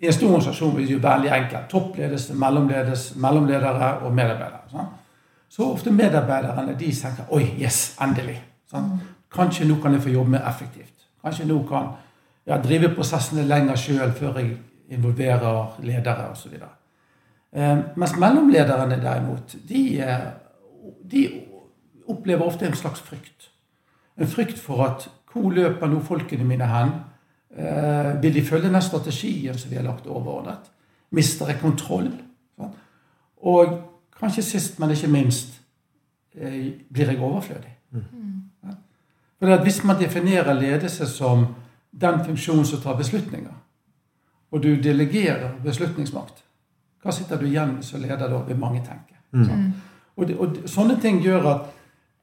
S4: I en stor organisasjon er det jo veldig enkelt. Toppledelse, mellomledelse, mellomledere og medarbeidere. Sånn. Så ofte medarbeiderne de tenker oi, yes, endelig. Sånn. Kanskje nå kan jeg få jobbe mer effektivt. Kanskje nå kan jeg drive prosessene lenger sjøl før jeg involverer ledere osv. Eh, mens mellomlederne derimot, de, eh, de opplever ofte en slags frykt. En frykt for at hvor løper nå folkene mine hen? Eh, vil de følge den strategien som vi har lagt overordnet? Mister jeg kontroll? Sånn? Og kanskje sist, men ikke minst, eh, blir jeg overflødig? Mm. Ja. Hvis man definerer ledelse som den funksjonen som tar beslutninger, og du delegerer beslutningsmakt, hva sitter du igjen som leder da? Vil mange tenke. Mm. Sånn? Og, og, sånne ting gjør at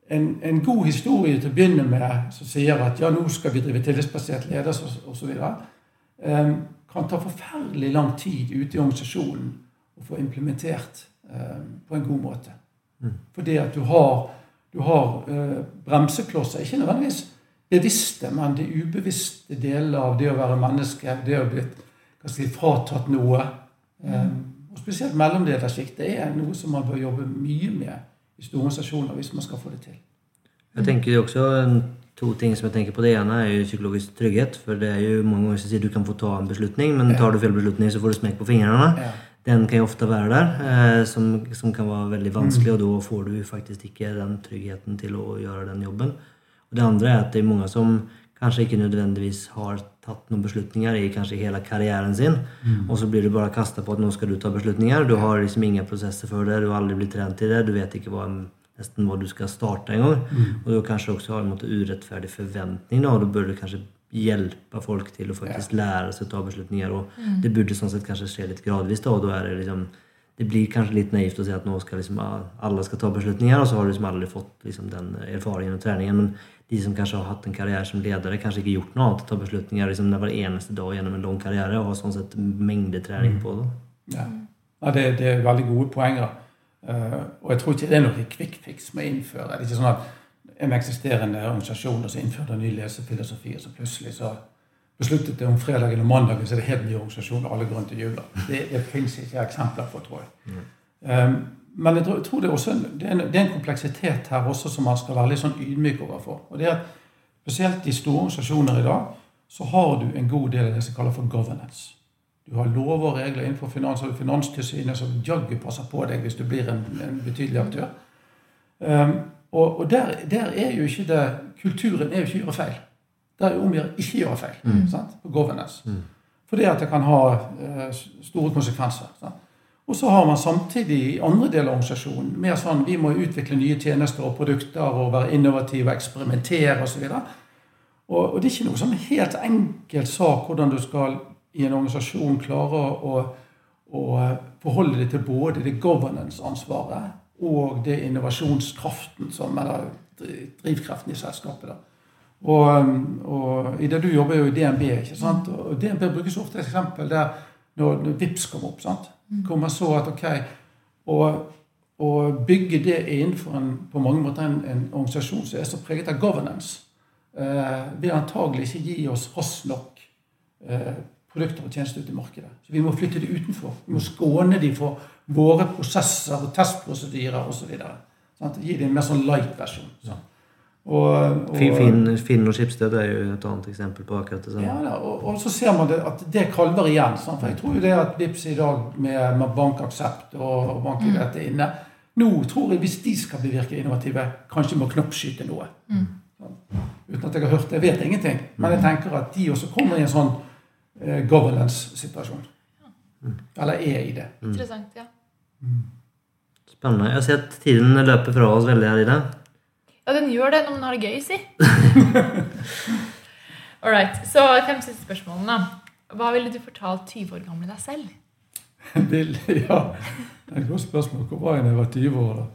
S4: en, en, god historie til å begynne med, som sier at ja, nå skal vi drive tillitsbasert ledelse osv., um, kan ta forferdelig lang tid ute i organisasjonen å få implementert på en god måte. Mm. Fordi at du har, du har uh, bremseklosser, ikke nødvendigvis bevisste, men de ubevisste deler av det å være menneske, det å bli si, fratatt noe. Um, og Spesielt mellomledersjiktet er noe som man bør jobbe mye med i store organisasjoner hvis man skal få det til.
S5: Jeg tenker også To ting som jeg tenker på. Det ene er jo psykologisk trygghet. For det er jo mange ganger som sier du kan få ta en beslutning, men tar du feil beslutning, så får du smekk på fingrene. Ja. Den kan jo ofte være der, eh, som, som, kan være veldig vanskelig, og da får du faktisk ikke den tryggheten til å gjøre den jobben. Og Det andre er at det er mange som kanskje ikke nødvendigvis har tatt noen beslutninger i kanskje hele karrieren sin. Mm. Og så blir du bare kasta på at nå skal du ta beslutninger. Du har liksom ingen prosesser for det, du har aldri blitt trent i det, du vet ikke hva, nesten hva du skal starte engang. Mm. Og du kanskje også har en måte urettferdig forventning, og da bør du kanskje hjelpe folk til å faktisk ja. lære seg å ta beslutninger. Og mm. det burde sånn sett kanskje skje litt gradvis, da, og da er det liksom det blir kanskje litt naivt å si at nå skal liksom alle skal ta beslutninger, og så har du liksom aldri fått liksom den erfaringen og treningen. Men de som kanskje har hatt en karriere som ledere, kanskje ikke gjort noe annet å ta beslutninger liksom hver eneste dag gjennom en lang karriere og har sånn sett mengdetrening på det.
S4: Ja, ja det, det, er veldig gode poenger. Uh, og jeg tror ikke det er noe quick fix med å innføre. Det er ikke sånn at en eksisterende organisasjon og så innførte ny lesefilosofi, og så plutselig så besluttet det om fredag eller mandag så er det helt ny organisasjon, og alle går rundt og jubler. Det, det fins ikke eksempler på, tror jeg. Mm. Um, men jeg tror det er, også, det, er en, det er, en, kompleksitet her også som man skal være litt sånn ydmyk overfor. Og det er at Spesielt i store organisasjoner i dag så har du en god del av det som kalles for governance. Du har lover og regler innenfor finans, og Finanstilsynet som jaggu passer på deg hvis du blir en, en betydelig aktør. Um, og, og der, der, er jo ikke det Kulturen er jo ikke å gjøre feil. Der er jo om å gjøre ikke gjøre feil mm. sant, på governance. Mm. Fordi at det kan ha uh, store konsekvenser. Sant? Og så har man samtidig i andre deler av organisasjonen mer sånn vi må utvikle nye tjenester og produkter og være innovative og eksperimentere osv. Og, og det er ikke noe sånn helt enkelt sak hvordan du skal i en organisasjon klare å, å forholde deg til både det governance-ansvaret og det innovasjonskraften som, eller drivkraften i selskapet. da. Og, og i det du jobber jo i DNB, ikke sant? og DNB brukes ofte et eksempel der når, når VIPS kom opp. sant? Hvor man så at ok, å, bygge det innenfor en, på mange måter en, en, organisasjon som er så preget av governance, eh, vil antagelig ikke gi oss raskt nok eh, produkter og tjenester ut i markedet. Så vi må flytte det utenfor. Vi må skåne de for våre prosesser og testprosedyrer osv. Gi dem en mer sånn light versjon. Sånn.
S5: Og, og, Finn, Finn og Skipsted er jo et annet eksempel på akkurat det samme.
S4: Ja, og, og, så ser man det, at det kalver igjen. Sant? For jeg tror jo det at Vipps i dag med, med bankaksept og og bankidrett er inne Nå tror jeg, hvis de skal bli virke innovative, kanskje må knoppskyte noe. Mm. Uten at jeg har hørt det. Jeg vet ingenting. Men jeg tenker at de også kommer i en sånn governance-situasjon. Mm. Eller er i det.
S2: Mm. Interessant, ja.
S5: Spennende. Jeg har sett tiden løper fra oss veldig her i det.
S2: Ja, den gjør det når man har det gøy, si. All right. Så fem siste spørsmålene. Hva ville du fortalt 20 år gamle deg selv?
S4: ja, det er et godt spørsmål. Hvor var jeg da jeg var 20 år? da?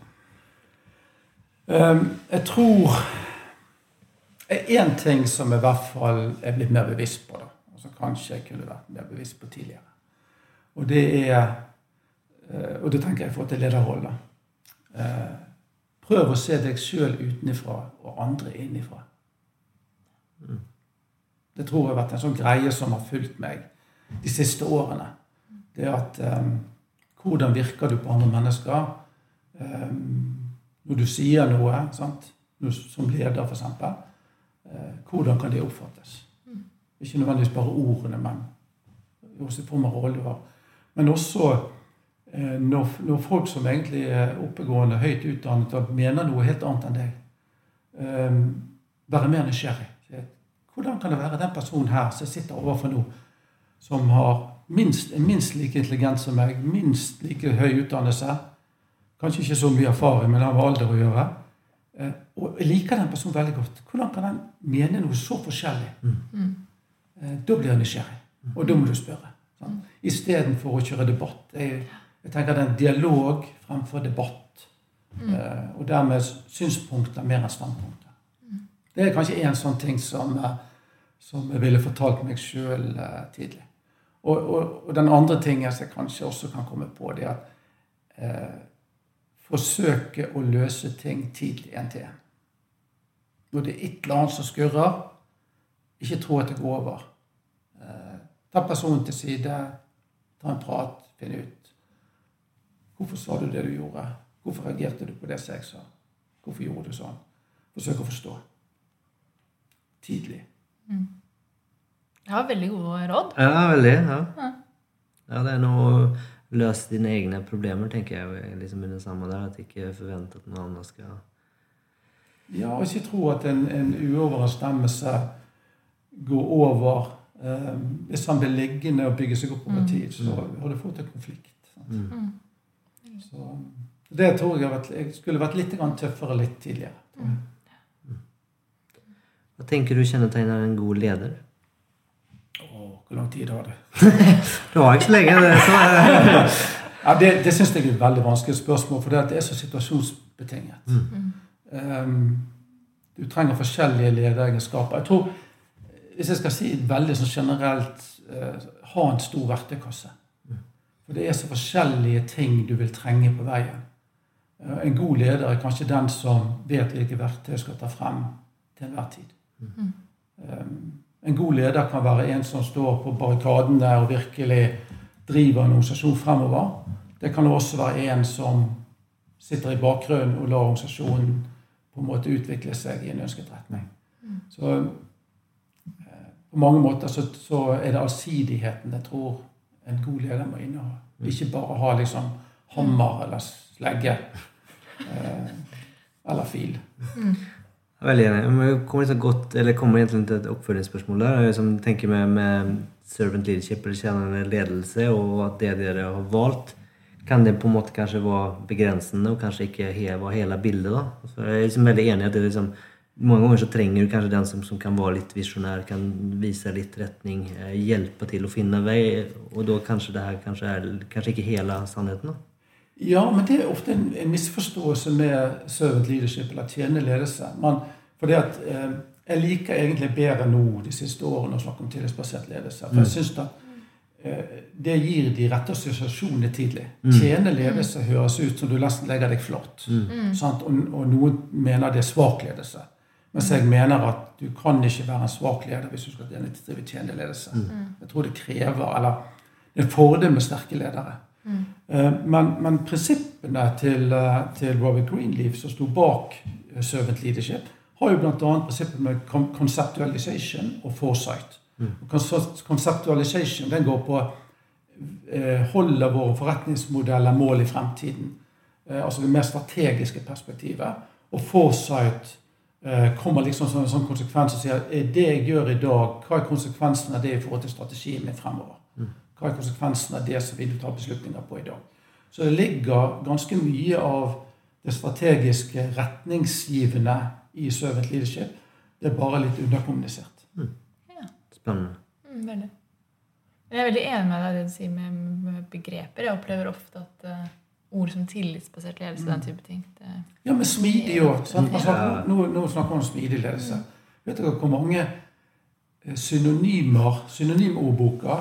S4: Um, jeg tror Én ting som i hvert fall er blitt mer bevisst på, da, som kanskje jeg kunne vært mer bevisst på tidligere, og det er eh, Og det tenker jeg i forhold til lederroller. Uh, Prøv å se deg sjøl utenfra og andre innifra. Det tror jeg har vært en sånn greie som har fulgt meg de siste årene. Det at um, Hvordan virker du på andre mennesker? Um, når du sier noe, sant? som leder, f.eks. Uh, hvordan kan det oppfattes? Ikke nødvendigvis bare ordene, men også i form av roller. Men også uh, når, når, folk som egentlig er oppegående, høyt utdannet og mener noe helt annet enn deg, um, være mer nysgjerrig. Hvordan kan det være den personen her som sitter overfor nå, som har minst, er minst like intelligent som meg, minst like høy utdannelse, kanskje ikke så mye erfaring, men har med alder å gjøre, eh, og jeg liker den personen veldig godt. Hvordan kan den mene noe så forskjellig? Mm. Eh, da blir jeg nysgjerrig, og da må du spørre. Sånn. Istedenfor å kjøre debatt. Jeg, jeg tenker det er en dialog fremfor debatt. Mm. Og dermed synspunkter mer enn standpunkter. Det er kanskje en sånn ting som, eh, som jeg ville fortalt meg sjøl eh, tidlig. Og, og, og, den andre tingen som jeg kanskje også kan komme på, det er at eh, forsøke å løse ting tidlig en til en. Når det er et eller annet som skurrer, ikke tro at det går over. Eh, ta personen til side, ta en prat, finn ut Hvorfor sa du det du gjorde? Hvorfor reagerte du på det som jeg sa? Hvorfor gjorde du sånn? Forsøk å forstå tidlig. Mm.
S2: Ja, veldig gode råd.
S5: Ja, veldig. Ja. ja. ja det er noe å løse dine egne problemer, tenker jeg. liksom under samme der, At ikke forvente at noen andre skal
S4: Ja, og ikke tro at en, en uoverensstemmelse går over eh, Hvis han blir liggende og bygger seg opp over mm. tid, så har du fått en konflikt. Mm. mm. Så det tror jeg, jeg skulle vært litt tøffere litt tidligere. Tror.
S5: Hva tenker du kjennetegner en god leder?
S4: Åh, hvor lang tid har det?
S5: du har ikke så lenge. Det, så
S4: ja, det, det syns jeg er et veldig vanskelig spørsmål, for det er så situasjonsbetinget. Mm. Um, du trenger forskjellige lederegenskaper. Jeg tror, Hvis jeg skal si veldig sånn generelt uh, ha en stor verktøykasse. For det er så forskjellige ting du vil trenge på veien. Uh, en god leder er kanskje den som vet hvilke verktøy skal ta frem til enhver tid. Mm. En god leder kan være en som står på barrikadene og virkelig driver en organisasjon fremover. Det kan også være en som sitter i bakgrunnen og lar organisasjonen på en måte utvikle seg i en ønsket retning. Så eh, på mange måter så, så, er det allsidigheten jeg tror en god leder må inneha. Mm. Ikke bare ha liksom hammer eller slegge eh, eller fil. Mm.
S5: Veldig enig. Vi kommer, liksom godt, eller kommer egentlig til et oppfølgingsspørsmål der. Som tenker med, med servant leadership eller tjenende ledelse, og at det dere har valgt, kan det på en måte kanskje være begrensende og kanskje ikke heve være hele bildet? da? Så jeg er liksom veldig enig i at det liksom, mange ganger så trenger du kanskje den som, som kan være litt visjonær, kan vise litt retning, eh, hjelpe til å finne vei. Og da kanskje det her kanskje er kanskje ikke hele sannheten. da?
S4: Ja, men det er ofte en, en misforståelse med servant leadership, eller tjenende ledelse. Man, fordi at eh, Jeg liker egentlig bedre nå de siste årene å snakke om tillitsbasert ledelse. For jeg syns da eh, det gir de rette assosiasjonene tidlig. Mm. Tjenende ledelse høres ut som du nesten legger deg flott. Mm. mm. Og, og, noen mener det er svak ledelse. Mens jeg mener at du kan ikke være en svak leder hvis du skal drive tjenende ledelse. Mm. Jeg tror det krever Eller det er en fordel med sterke ledere. Mm. Men, men, prinsippene til, eh, til Robert Greenleaf, som sto bak eh, Servant Leadership, har jo bl.a. prinsippet med conceptualization og foresight. Mm. Conceptualization den går på eh, holder våre forretningsmodeller mål i fremtiden. Eh, altså det mer strategiske perspektivet. Og foresight eh, kommer liksom som en sånn konsekvens og sier er det jeg gjør i dag, hva er konsekvensen av det i forhold til strategien min fremover? Hva er konsekvensen av det som vi tar beslutninger på i dag? Så det ligger ganske mye av det strategiske retningsgivende i servant leadership. Det er bare litt underkommunisert. Mm.
S5: Ja. Spennende.
S2: Mm, veldig. Jeg er veldig enig med deg det du sier med, med begreper. Jeg opplever ofte at uh, ord som tillitsbasert ledelse, mm. den type ting det,
S4: Ja, men smidig òg. Nå, nå, snakker man om smidig ledelse. Mm. Vet dere hvor mange eh, synonymer, synonymordboka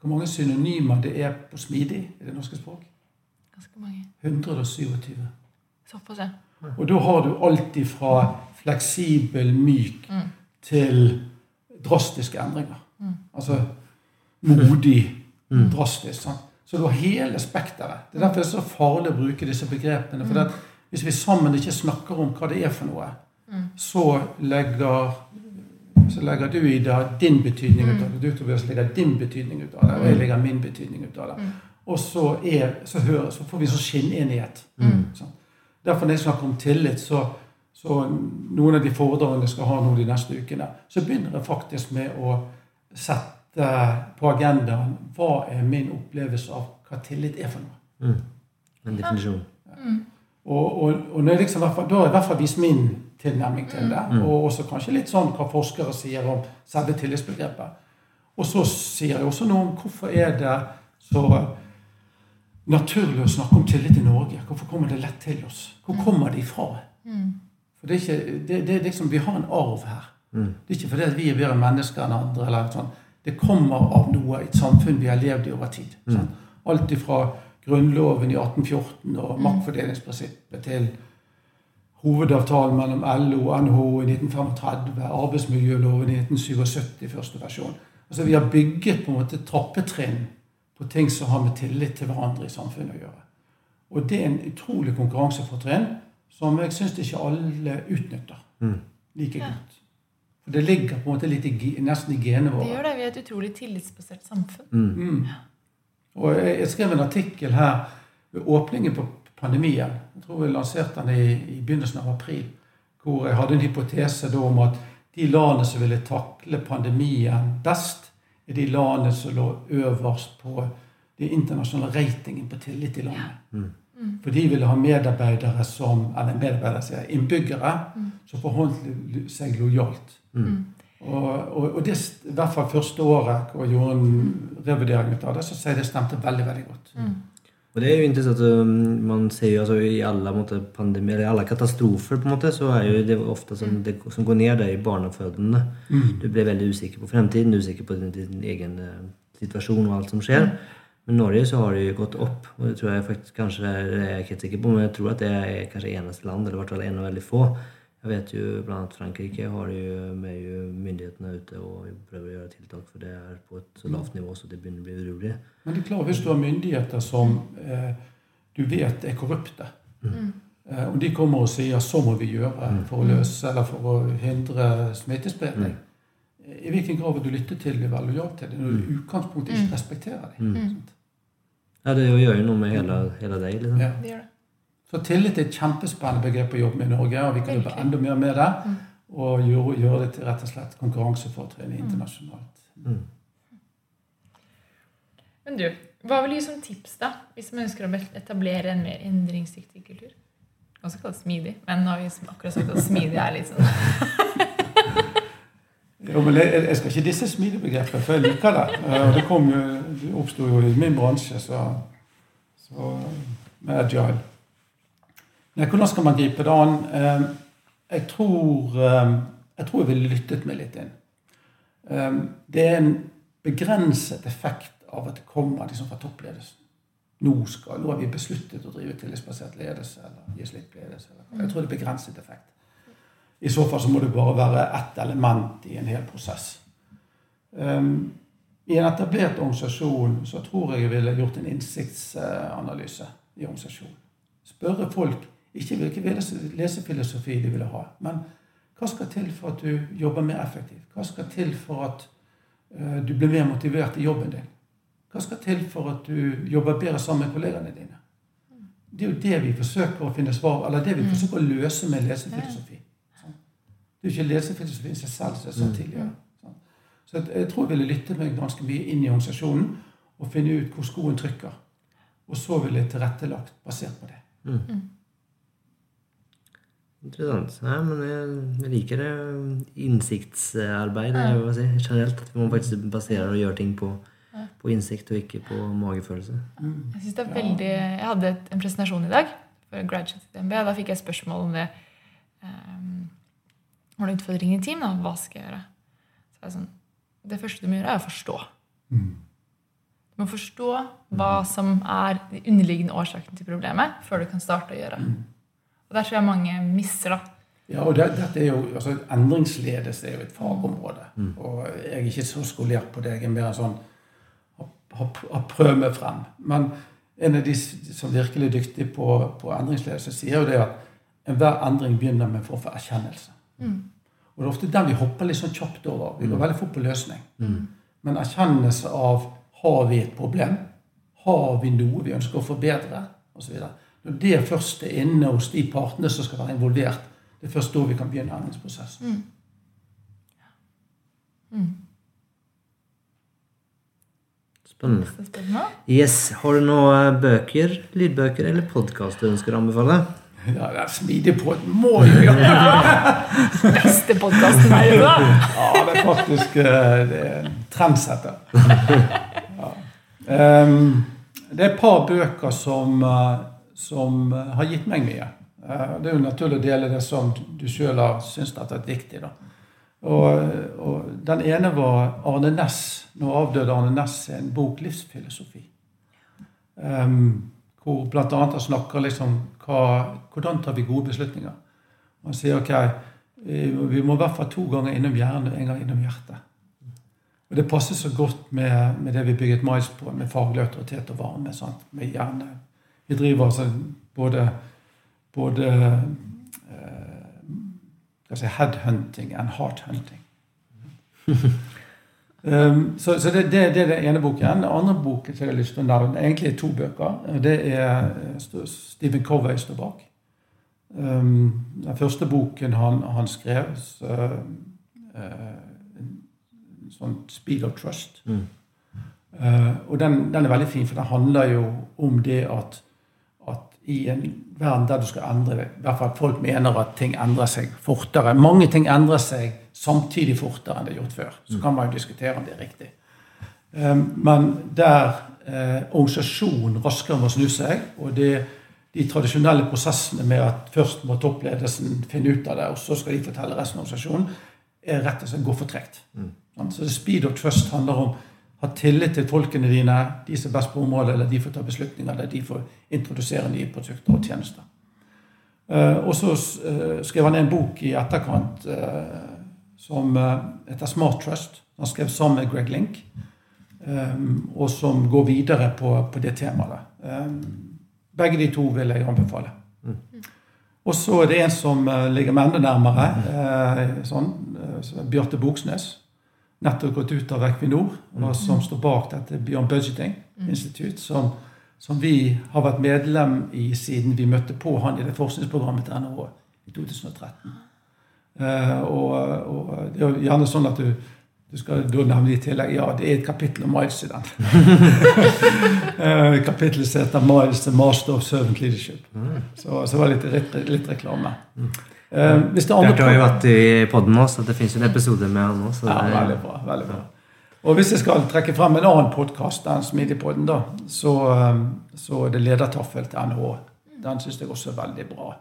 S4: hvor mange synonymer det er på smidig i det norske språk?
S2: Ganske mange.
S4: 127.
S2: Såpass, ja.
S4: Og da har du alt ifra fleksibel, myk, mm. til drastiske endringer. Mm. Altså modig, drastisk. Sant? Så du har hele spekteret. Det er derfor det er så farlig å bruke disse begrepene. for mm. Hvis vi sammen ikke snakker om hva det er for noe, så legger så legger du i det din betydning ut av det. Du Tobias, legger din betydning ut av det, og jeg legger min betydning ut av det. Og så, er, så, hører, så får vi så skinnenighet. Sånn. Derfor når jeg snakker om tillit, så, så noen av de foredragene jeg skal ha nå de neste ukene, så begynner jeg faktisk med å sette på agendaen hva er min opplevelse av hva tillit er for noe.
S5: En definisjon.
S4: Og, og, og når jeg liksom, da har jeg i hvert fall vist min tilnærming til det. Og også kanskje litt sånn hva forskere sier om selve tillitsbegrepet. Og så sier jeg også noe om hvorfor er det så naturlig å snakke om tillit i Norge. Hvorfor kommer det lett til oss? Hvor kommer det ifra? For det er ikke, det, det er liksom, Vi har en arv her. Det er ikke fordi vi er bedre mennesker enn andre. eller sånn. Det kommer av noe et samfunn vi har levd i over tid. Sånn. Alt ifra Grunnloven i 1814 og maktfordelingsprinsippet til hovedavtalen mellom LO og NHO i 1935, arbeidsmiljøloven i 1977 i første versjon. Altså Vi har bygget på en måte trappetrinn på ting som har med tillit til hverandre i samfunnet å gjøre. Og det er en utrolig konkurransefortrinn som jeg syns ikke alle utnytter like godt. For det ligger på en måte litt i, nesten i genene
S6: Det gjør det. Vi er et utrolig tillitsbasert samfunn.
S4: Mm. Og jeg, jeg skrev en artikkel her ved åpningen på pandemien. Jeg tror jeg lanserte den i, i begynnelsen av april. Hvor jeg hadde en hypotese da om at de landene som ville takle pandemien best, er de landene som lå øverst på den internasjonale ratingen på tillit i landet. For de ville ha medarbeidere som eller medarbeidere, sier innbyggere som forholdt seg lojalt. Og, og, og det, i hvert fall første året hvor jeg gjorde en revurdering ut av det, så sier jeg det stemte veldig veldig godt.
S5: Og det er jo interessant at um, man ser jo altså, i alle måte, pandemier, eller alle katastrofer på en måte, så er jo det ofte som, det som går ned det i barnefødende. Du blir veldig usikker på fremtiden, usikker på din, din egen eh, situasjon og alt som skjer. Men i Norge så har det jo gått opp, og det tror jeg faktisk kanskje jeg er ikke helt sikker på, men jeg tror at det er kanskje eneste land, eller i hvert fall en av veldig få. Jeg vet jo annet Frankrike har jo med jo myndighetene ute og prøver å gjøre tiltak, for det er på et så lavt nivå så det begynner å bli urolig.
S4: Men det er klart, hvis du har myndigheter som eh, du vet er korrupte, eh, og de kommer og sier 'så må vi gjøre for å løse eller for å hindre smittespredning', i hvilken grad vil du lytte til dem, være lojal til dem, når du i utgangspunktet ikke respekterer dem? Mm.
S5: Ja, det gjør jo noe med hele, hele deg, liksom.
S4: Ja.
S6: Det gjør det.
S4: Så tillit er et kjempespennende begrep å jobbe med i Norge, og vi kan jobbe enda mer med det. Og gjøre, gjøre det til rett og slett konkurransefortrinn internasjonalt.
S6: Men du, hva vil du gi som tips da, hvis man ønsker å etablere en mer endringsdyktig kultur? Også kalt smidig, men nå har vi akkurat sagt at smidig er litt sånn
S4: Jo, men jeg, jeg skal ikke disse smidebegrepet, for jeg liker det. Eh, det, kom jo, det oppsto jo i min bransje, så, så med agile. Nei, hvordan skal man gripe det an? Eh, Jeg tror, eh, jeg tror jeg ville lyttet meg litt inn. Eh, Det er en begrenset effekt av at det kommer liksom fra toppledelsen. Nå, skal, nå har vi besluttet å drive tillitsbasert ledelse eller gi slipp ledelse. Eller. Jeg tror det er begrenset effekt. I så fall så må det bare være ett element i en hel prosess. Um, I en etablert organisasjon så tror jeg jeg ville gjort en innsiktsanalyse i organisasjonen. Spørre folk ikke hvilken lesefilosofi de ville ha, men hva skal til for at du jobber mer effektivt? Hva skal til for at eh, du blir mer motivert i jobben din? Hva skal til for at du jobber bedre sammen med kollegene dine? Det er jo det vi forsøker å finne svar eller det vi forsøker å løse med lesefilosofi. Det er jo ikke lesefilosofien seg selv som jeg sa tidligere. Så jeg, jeg tror jeg ville lytte meg ganske mye inn i organisasjonen og finne ut hvor skoen trykker. Og så ville jeg tilrettelagt basert på det.
S5: Interessant. Nei, men jeg, liker det innsiktsarbeid jeg si, generelt. At man faktisk baserer og gjør ting på, på innsikt og ikke på magefølelse.
S6: Jeg synes det er veldig Jeg hadde en presentasjon i dag for Graduate DNB, da fikk jeg spørsmål om det um, var du utfordringer i team? da? Hva skal jeg gjøre? Så er jeg sånn, det første du må gjøre, er å forstå. Du må forstå hva som er de underliggende årsakene til problemet, før du kan starte å gjøre. Og der tror jeg mange misser. da.
S4: Ja, og det, dette er jo, altså Endringsledelse er jo et fagområde. Og jeg er ikke så skolert på det. Jeg er mer sånn har, prøve prøvd meg frem. Men en av de som virkelig er dyktig på, på endringsledelse, sier jo det at enhver endring begynner med en form for erkjennelse. Og det er ofte den vi hopper litt sånn kjapt over. Vi går veldig fort på løsning. Men erkjennelse av har vi et problem, har vi noe vi ønsker å forbedre, osv. Når det først er inne hos de partene som skal være involvert, det er først da vi kan begynne endringsprosessen.
S5: Spennende.
S6: Neste spørsmål.
S5: Yes, Har du noen bøker, lydbøker eller podkast du ønsker å anbefale?
S4: Ja, det er smidig på et må jo gjøre!
S6: Beste podkasten her da!
S4: Ja, det er faktisk eh, det er en trendsetter. Ja. Um, det er et par bøker som, eh, som eh, har gitt meg mye. Eh, Det er jo naturlig å dele det som du sjøl har syntes har vært viktig. Og, og Den ene var Arne Næss. Nå avdøde Arne Næss en bok 'Livsfilosofi'. Um, hvor bl.a. han snakker liksom hva, hvordan tar vi gode beslutninger. Han sier ok, eh, vi må i hvert fall to ganger innom hjernen og en gang innom hjertet. Og Det passer så godt med, med det vi bygget mais på, med faglig autoritet og varme. Sant? Med hjerne. Vi driver altså både, både eh, si, headhunting and hearthunting. Um, så så det, det, det er den ene boken. Den andre boken som jeg har lyst til å nevne, egentlig er to bøker. Det er eh, Stephen Covey står bak. Um, den første boken han, han skrev, så, uh, sånn Speed of Trust. Eh, og den, den er veldig fin, for den handler jo om det at i en verden der du skal endre I hvert fall folk mener at ting endrer seg fortere. Mange ting endrer seg samtidig fortere enn det er gjort før. Så kan man jo diskutere om det er riktig. Eh, Men der eh, organisasjonen raskere må snu seg, og det, de tradisjonelle prosessene med at først må toppledelsen finne ut av det, og så skal de fortelle resten av organisasjonen, er rett og slett går for tregt. Sant? Så det speed of trust handler om ha tillit til folkene dine, de som er best på området, eller de får ta beslutninger, eller de får introdusere nye produkter og tjenester. Eh, og så eh, skrev han en bok i etterkant eh, som heter Smart Trust. Han skrev sammen med Greg Link, og som går videre på, på det temaet. Begge de to vil jeg anbefale. Og så er det en som ligger meg enda nærmere, sånn, Bjarte Boksnes. Nettopp gått ut av Equinor, og som står bak dette Beyond Budgeting Institute, som, som vi har vært medlem i siden vi møtte på han i det forskningsprogrammet til NHO i 2013. Eh, og, og det er gjerne sånn at du, du skal da nevne i tillegg Ja, det er et kapittel om Miles i den. Eh, Kapittelet heter 'Miles the Master of Servant Leadership'. Så, så var det litt, litt, litt reklame. Hvis det er
S5: har jo vært i podden nå, så det fins en episode med han òg.
S4: ja, veldig bra. veldig bra. Og hvis jeg skal trekke frem en annen podkast enn Smidigpodden, da, så, eh, så er det Ledertaffel til NH Den syns jeg også er veldig bra.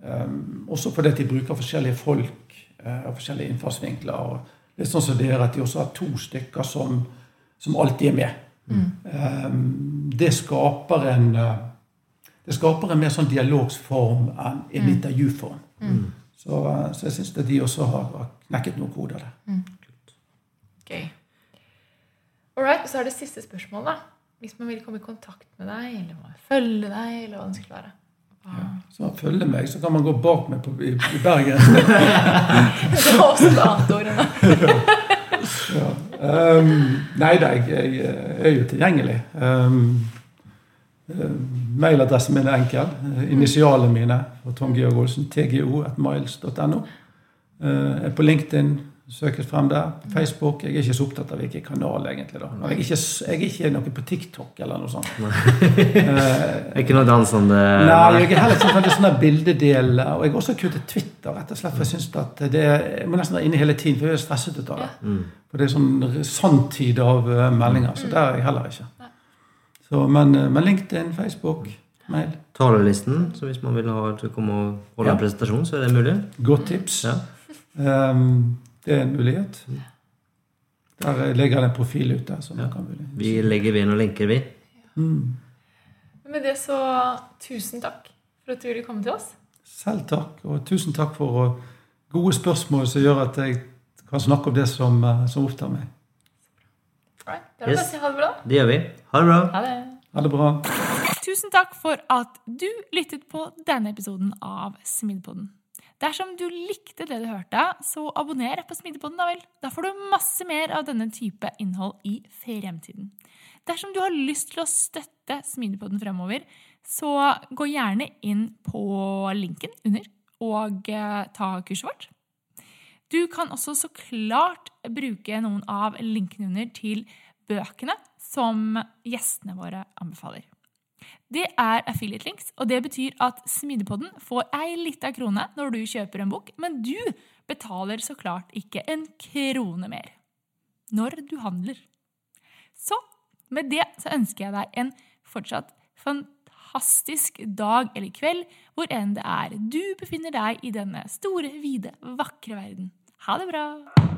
S4: Um, også fordi de bruker forskjellige folk uh, og forskjellige innfallsvinkler. og Litt sånn som dere, at de også har to stykker som, som alltid er med. Um, det skaper en uh, det skaper en mer sånn dialogsform enn en intervjuform. Så, eh, så jeg syns de også har, knekket noen koder der.
S6: Gøy. All right, så er det siste spørsmål, da. Hvis man vil komme i kontakt med deg, eller må følge deg, eller hva det skulle være. Ja.
S4: Så følger meg, så kan man gå bak meg på, i, i Bergen.
S6: Det var også et annet ord enn det.
S4: Um, nei da, jeg, jeg er jo tilgjengelig. Um, eh, mailadressen min er enkel. Eh, Initialene mine for Tom Georg Olsen. tgo.miles.no. Uh, er på LinkedIn. Søkes frem der. Facebook. Jeg er ikke så opptatt av hvilken kanal, egentlig. da. Jeg er ikke, jeg er ikke noe på TikTok eller noe sånt. Eh,
S5: Ikke noe dansende
S4: Nei, jeg er heller ikke sånn sånne bildedel. Og jeg har også kuttet Twitter, rett og slett. For jeg synes at det Jeg må nesten være inne hele tiden, for jeg er stresset ut av det. For det er sånn sanntid av eh, meldinger. Så der er jeg heller ikke. Så, men, eh, men LinkedIn, Facebook, mail.
S5: Talerlisten, så hvis man vil ha til å komme og holde
S4: Ja.
S5: en presentasjon, så er det mulig.
S4: Godt tips.
S5: Ja.
S4: Um, det er en mulighet. Der ligger det en profil ute. der. man kan velge.
S5: Vi legger ved noen lenker, vi.
S4: Mm.
S6: Med det så tusen takk for at du ville komme til oss.
S4: Selv takk, og tusen takk for uh, gode spørsmål som gjør at jeg kan snakke om det som, uh, som opptar meg.
S6: Right. Det
S5: Yes.
S6: si ha det bra.
S5: Det gjør vi. Ha det bra.
S6: Ha det.
S4: Ha det bra.
S2: Tusen takk for at du lyttet på denne episoden av Smidepodden. Dersom du likte det du hørte, så abonner på Smidepodden, da vel. Da får du masse mer av denne type innhold i fremtiden. Dersom du har lyst til å støtte Smidepodden fremover, så gå gjerne inn på linken under og eh, ta kurset vårt. Du kan også så klart bruke noen av linkene under til bøkene som gjestene våre anbefaler. Det er affiliate links, og det betyr at Smidepodden får ei lita krone når du kjøper en bok, men du betaler så klart ikke en krone mer når du handler. Så med det så ønsker jeg deg en fortsatt fantastisk dag eller kveld, hvor enn det er du befinner deg i denne store, vide, vakre verden. Ha det bra!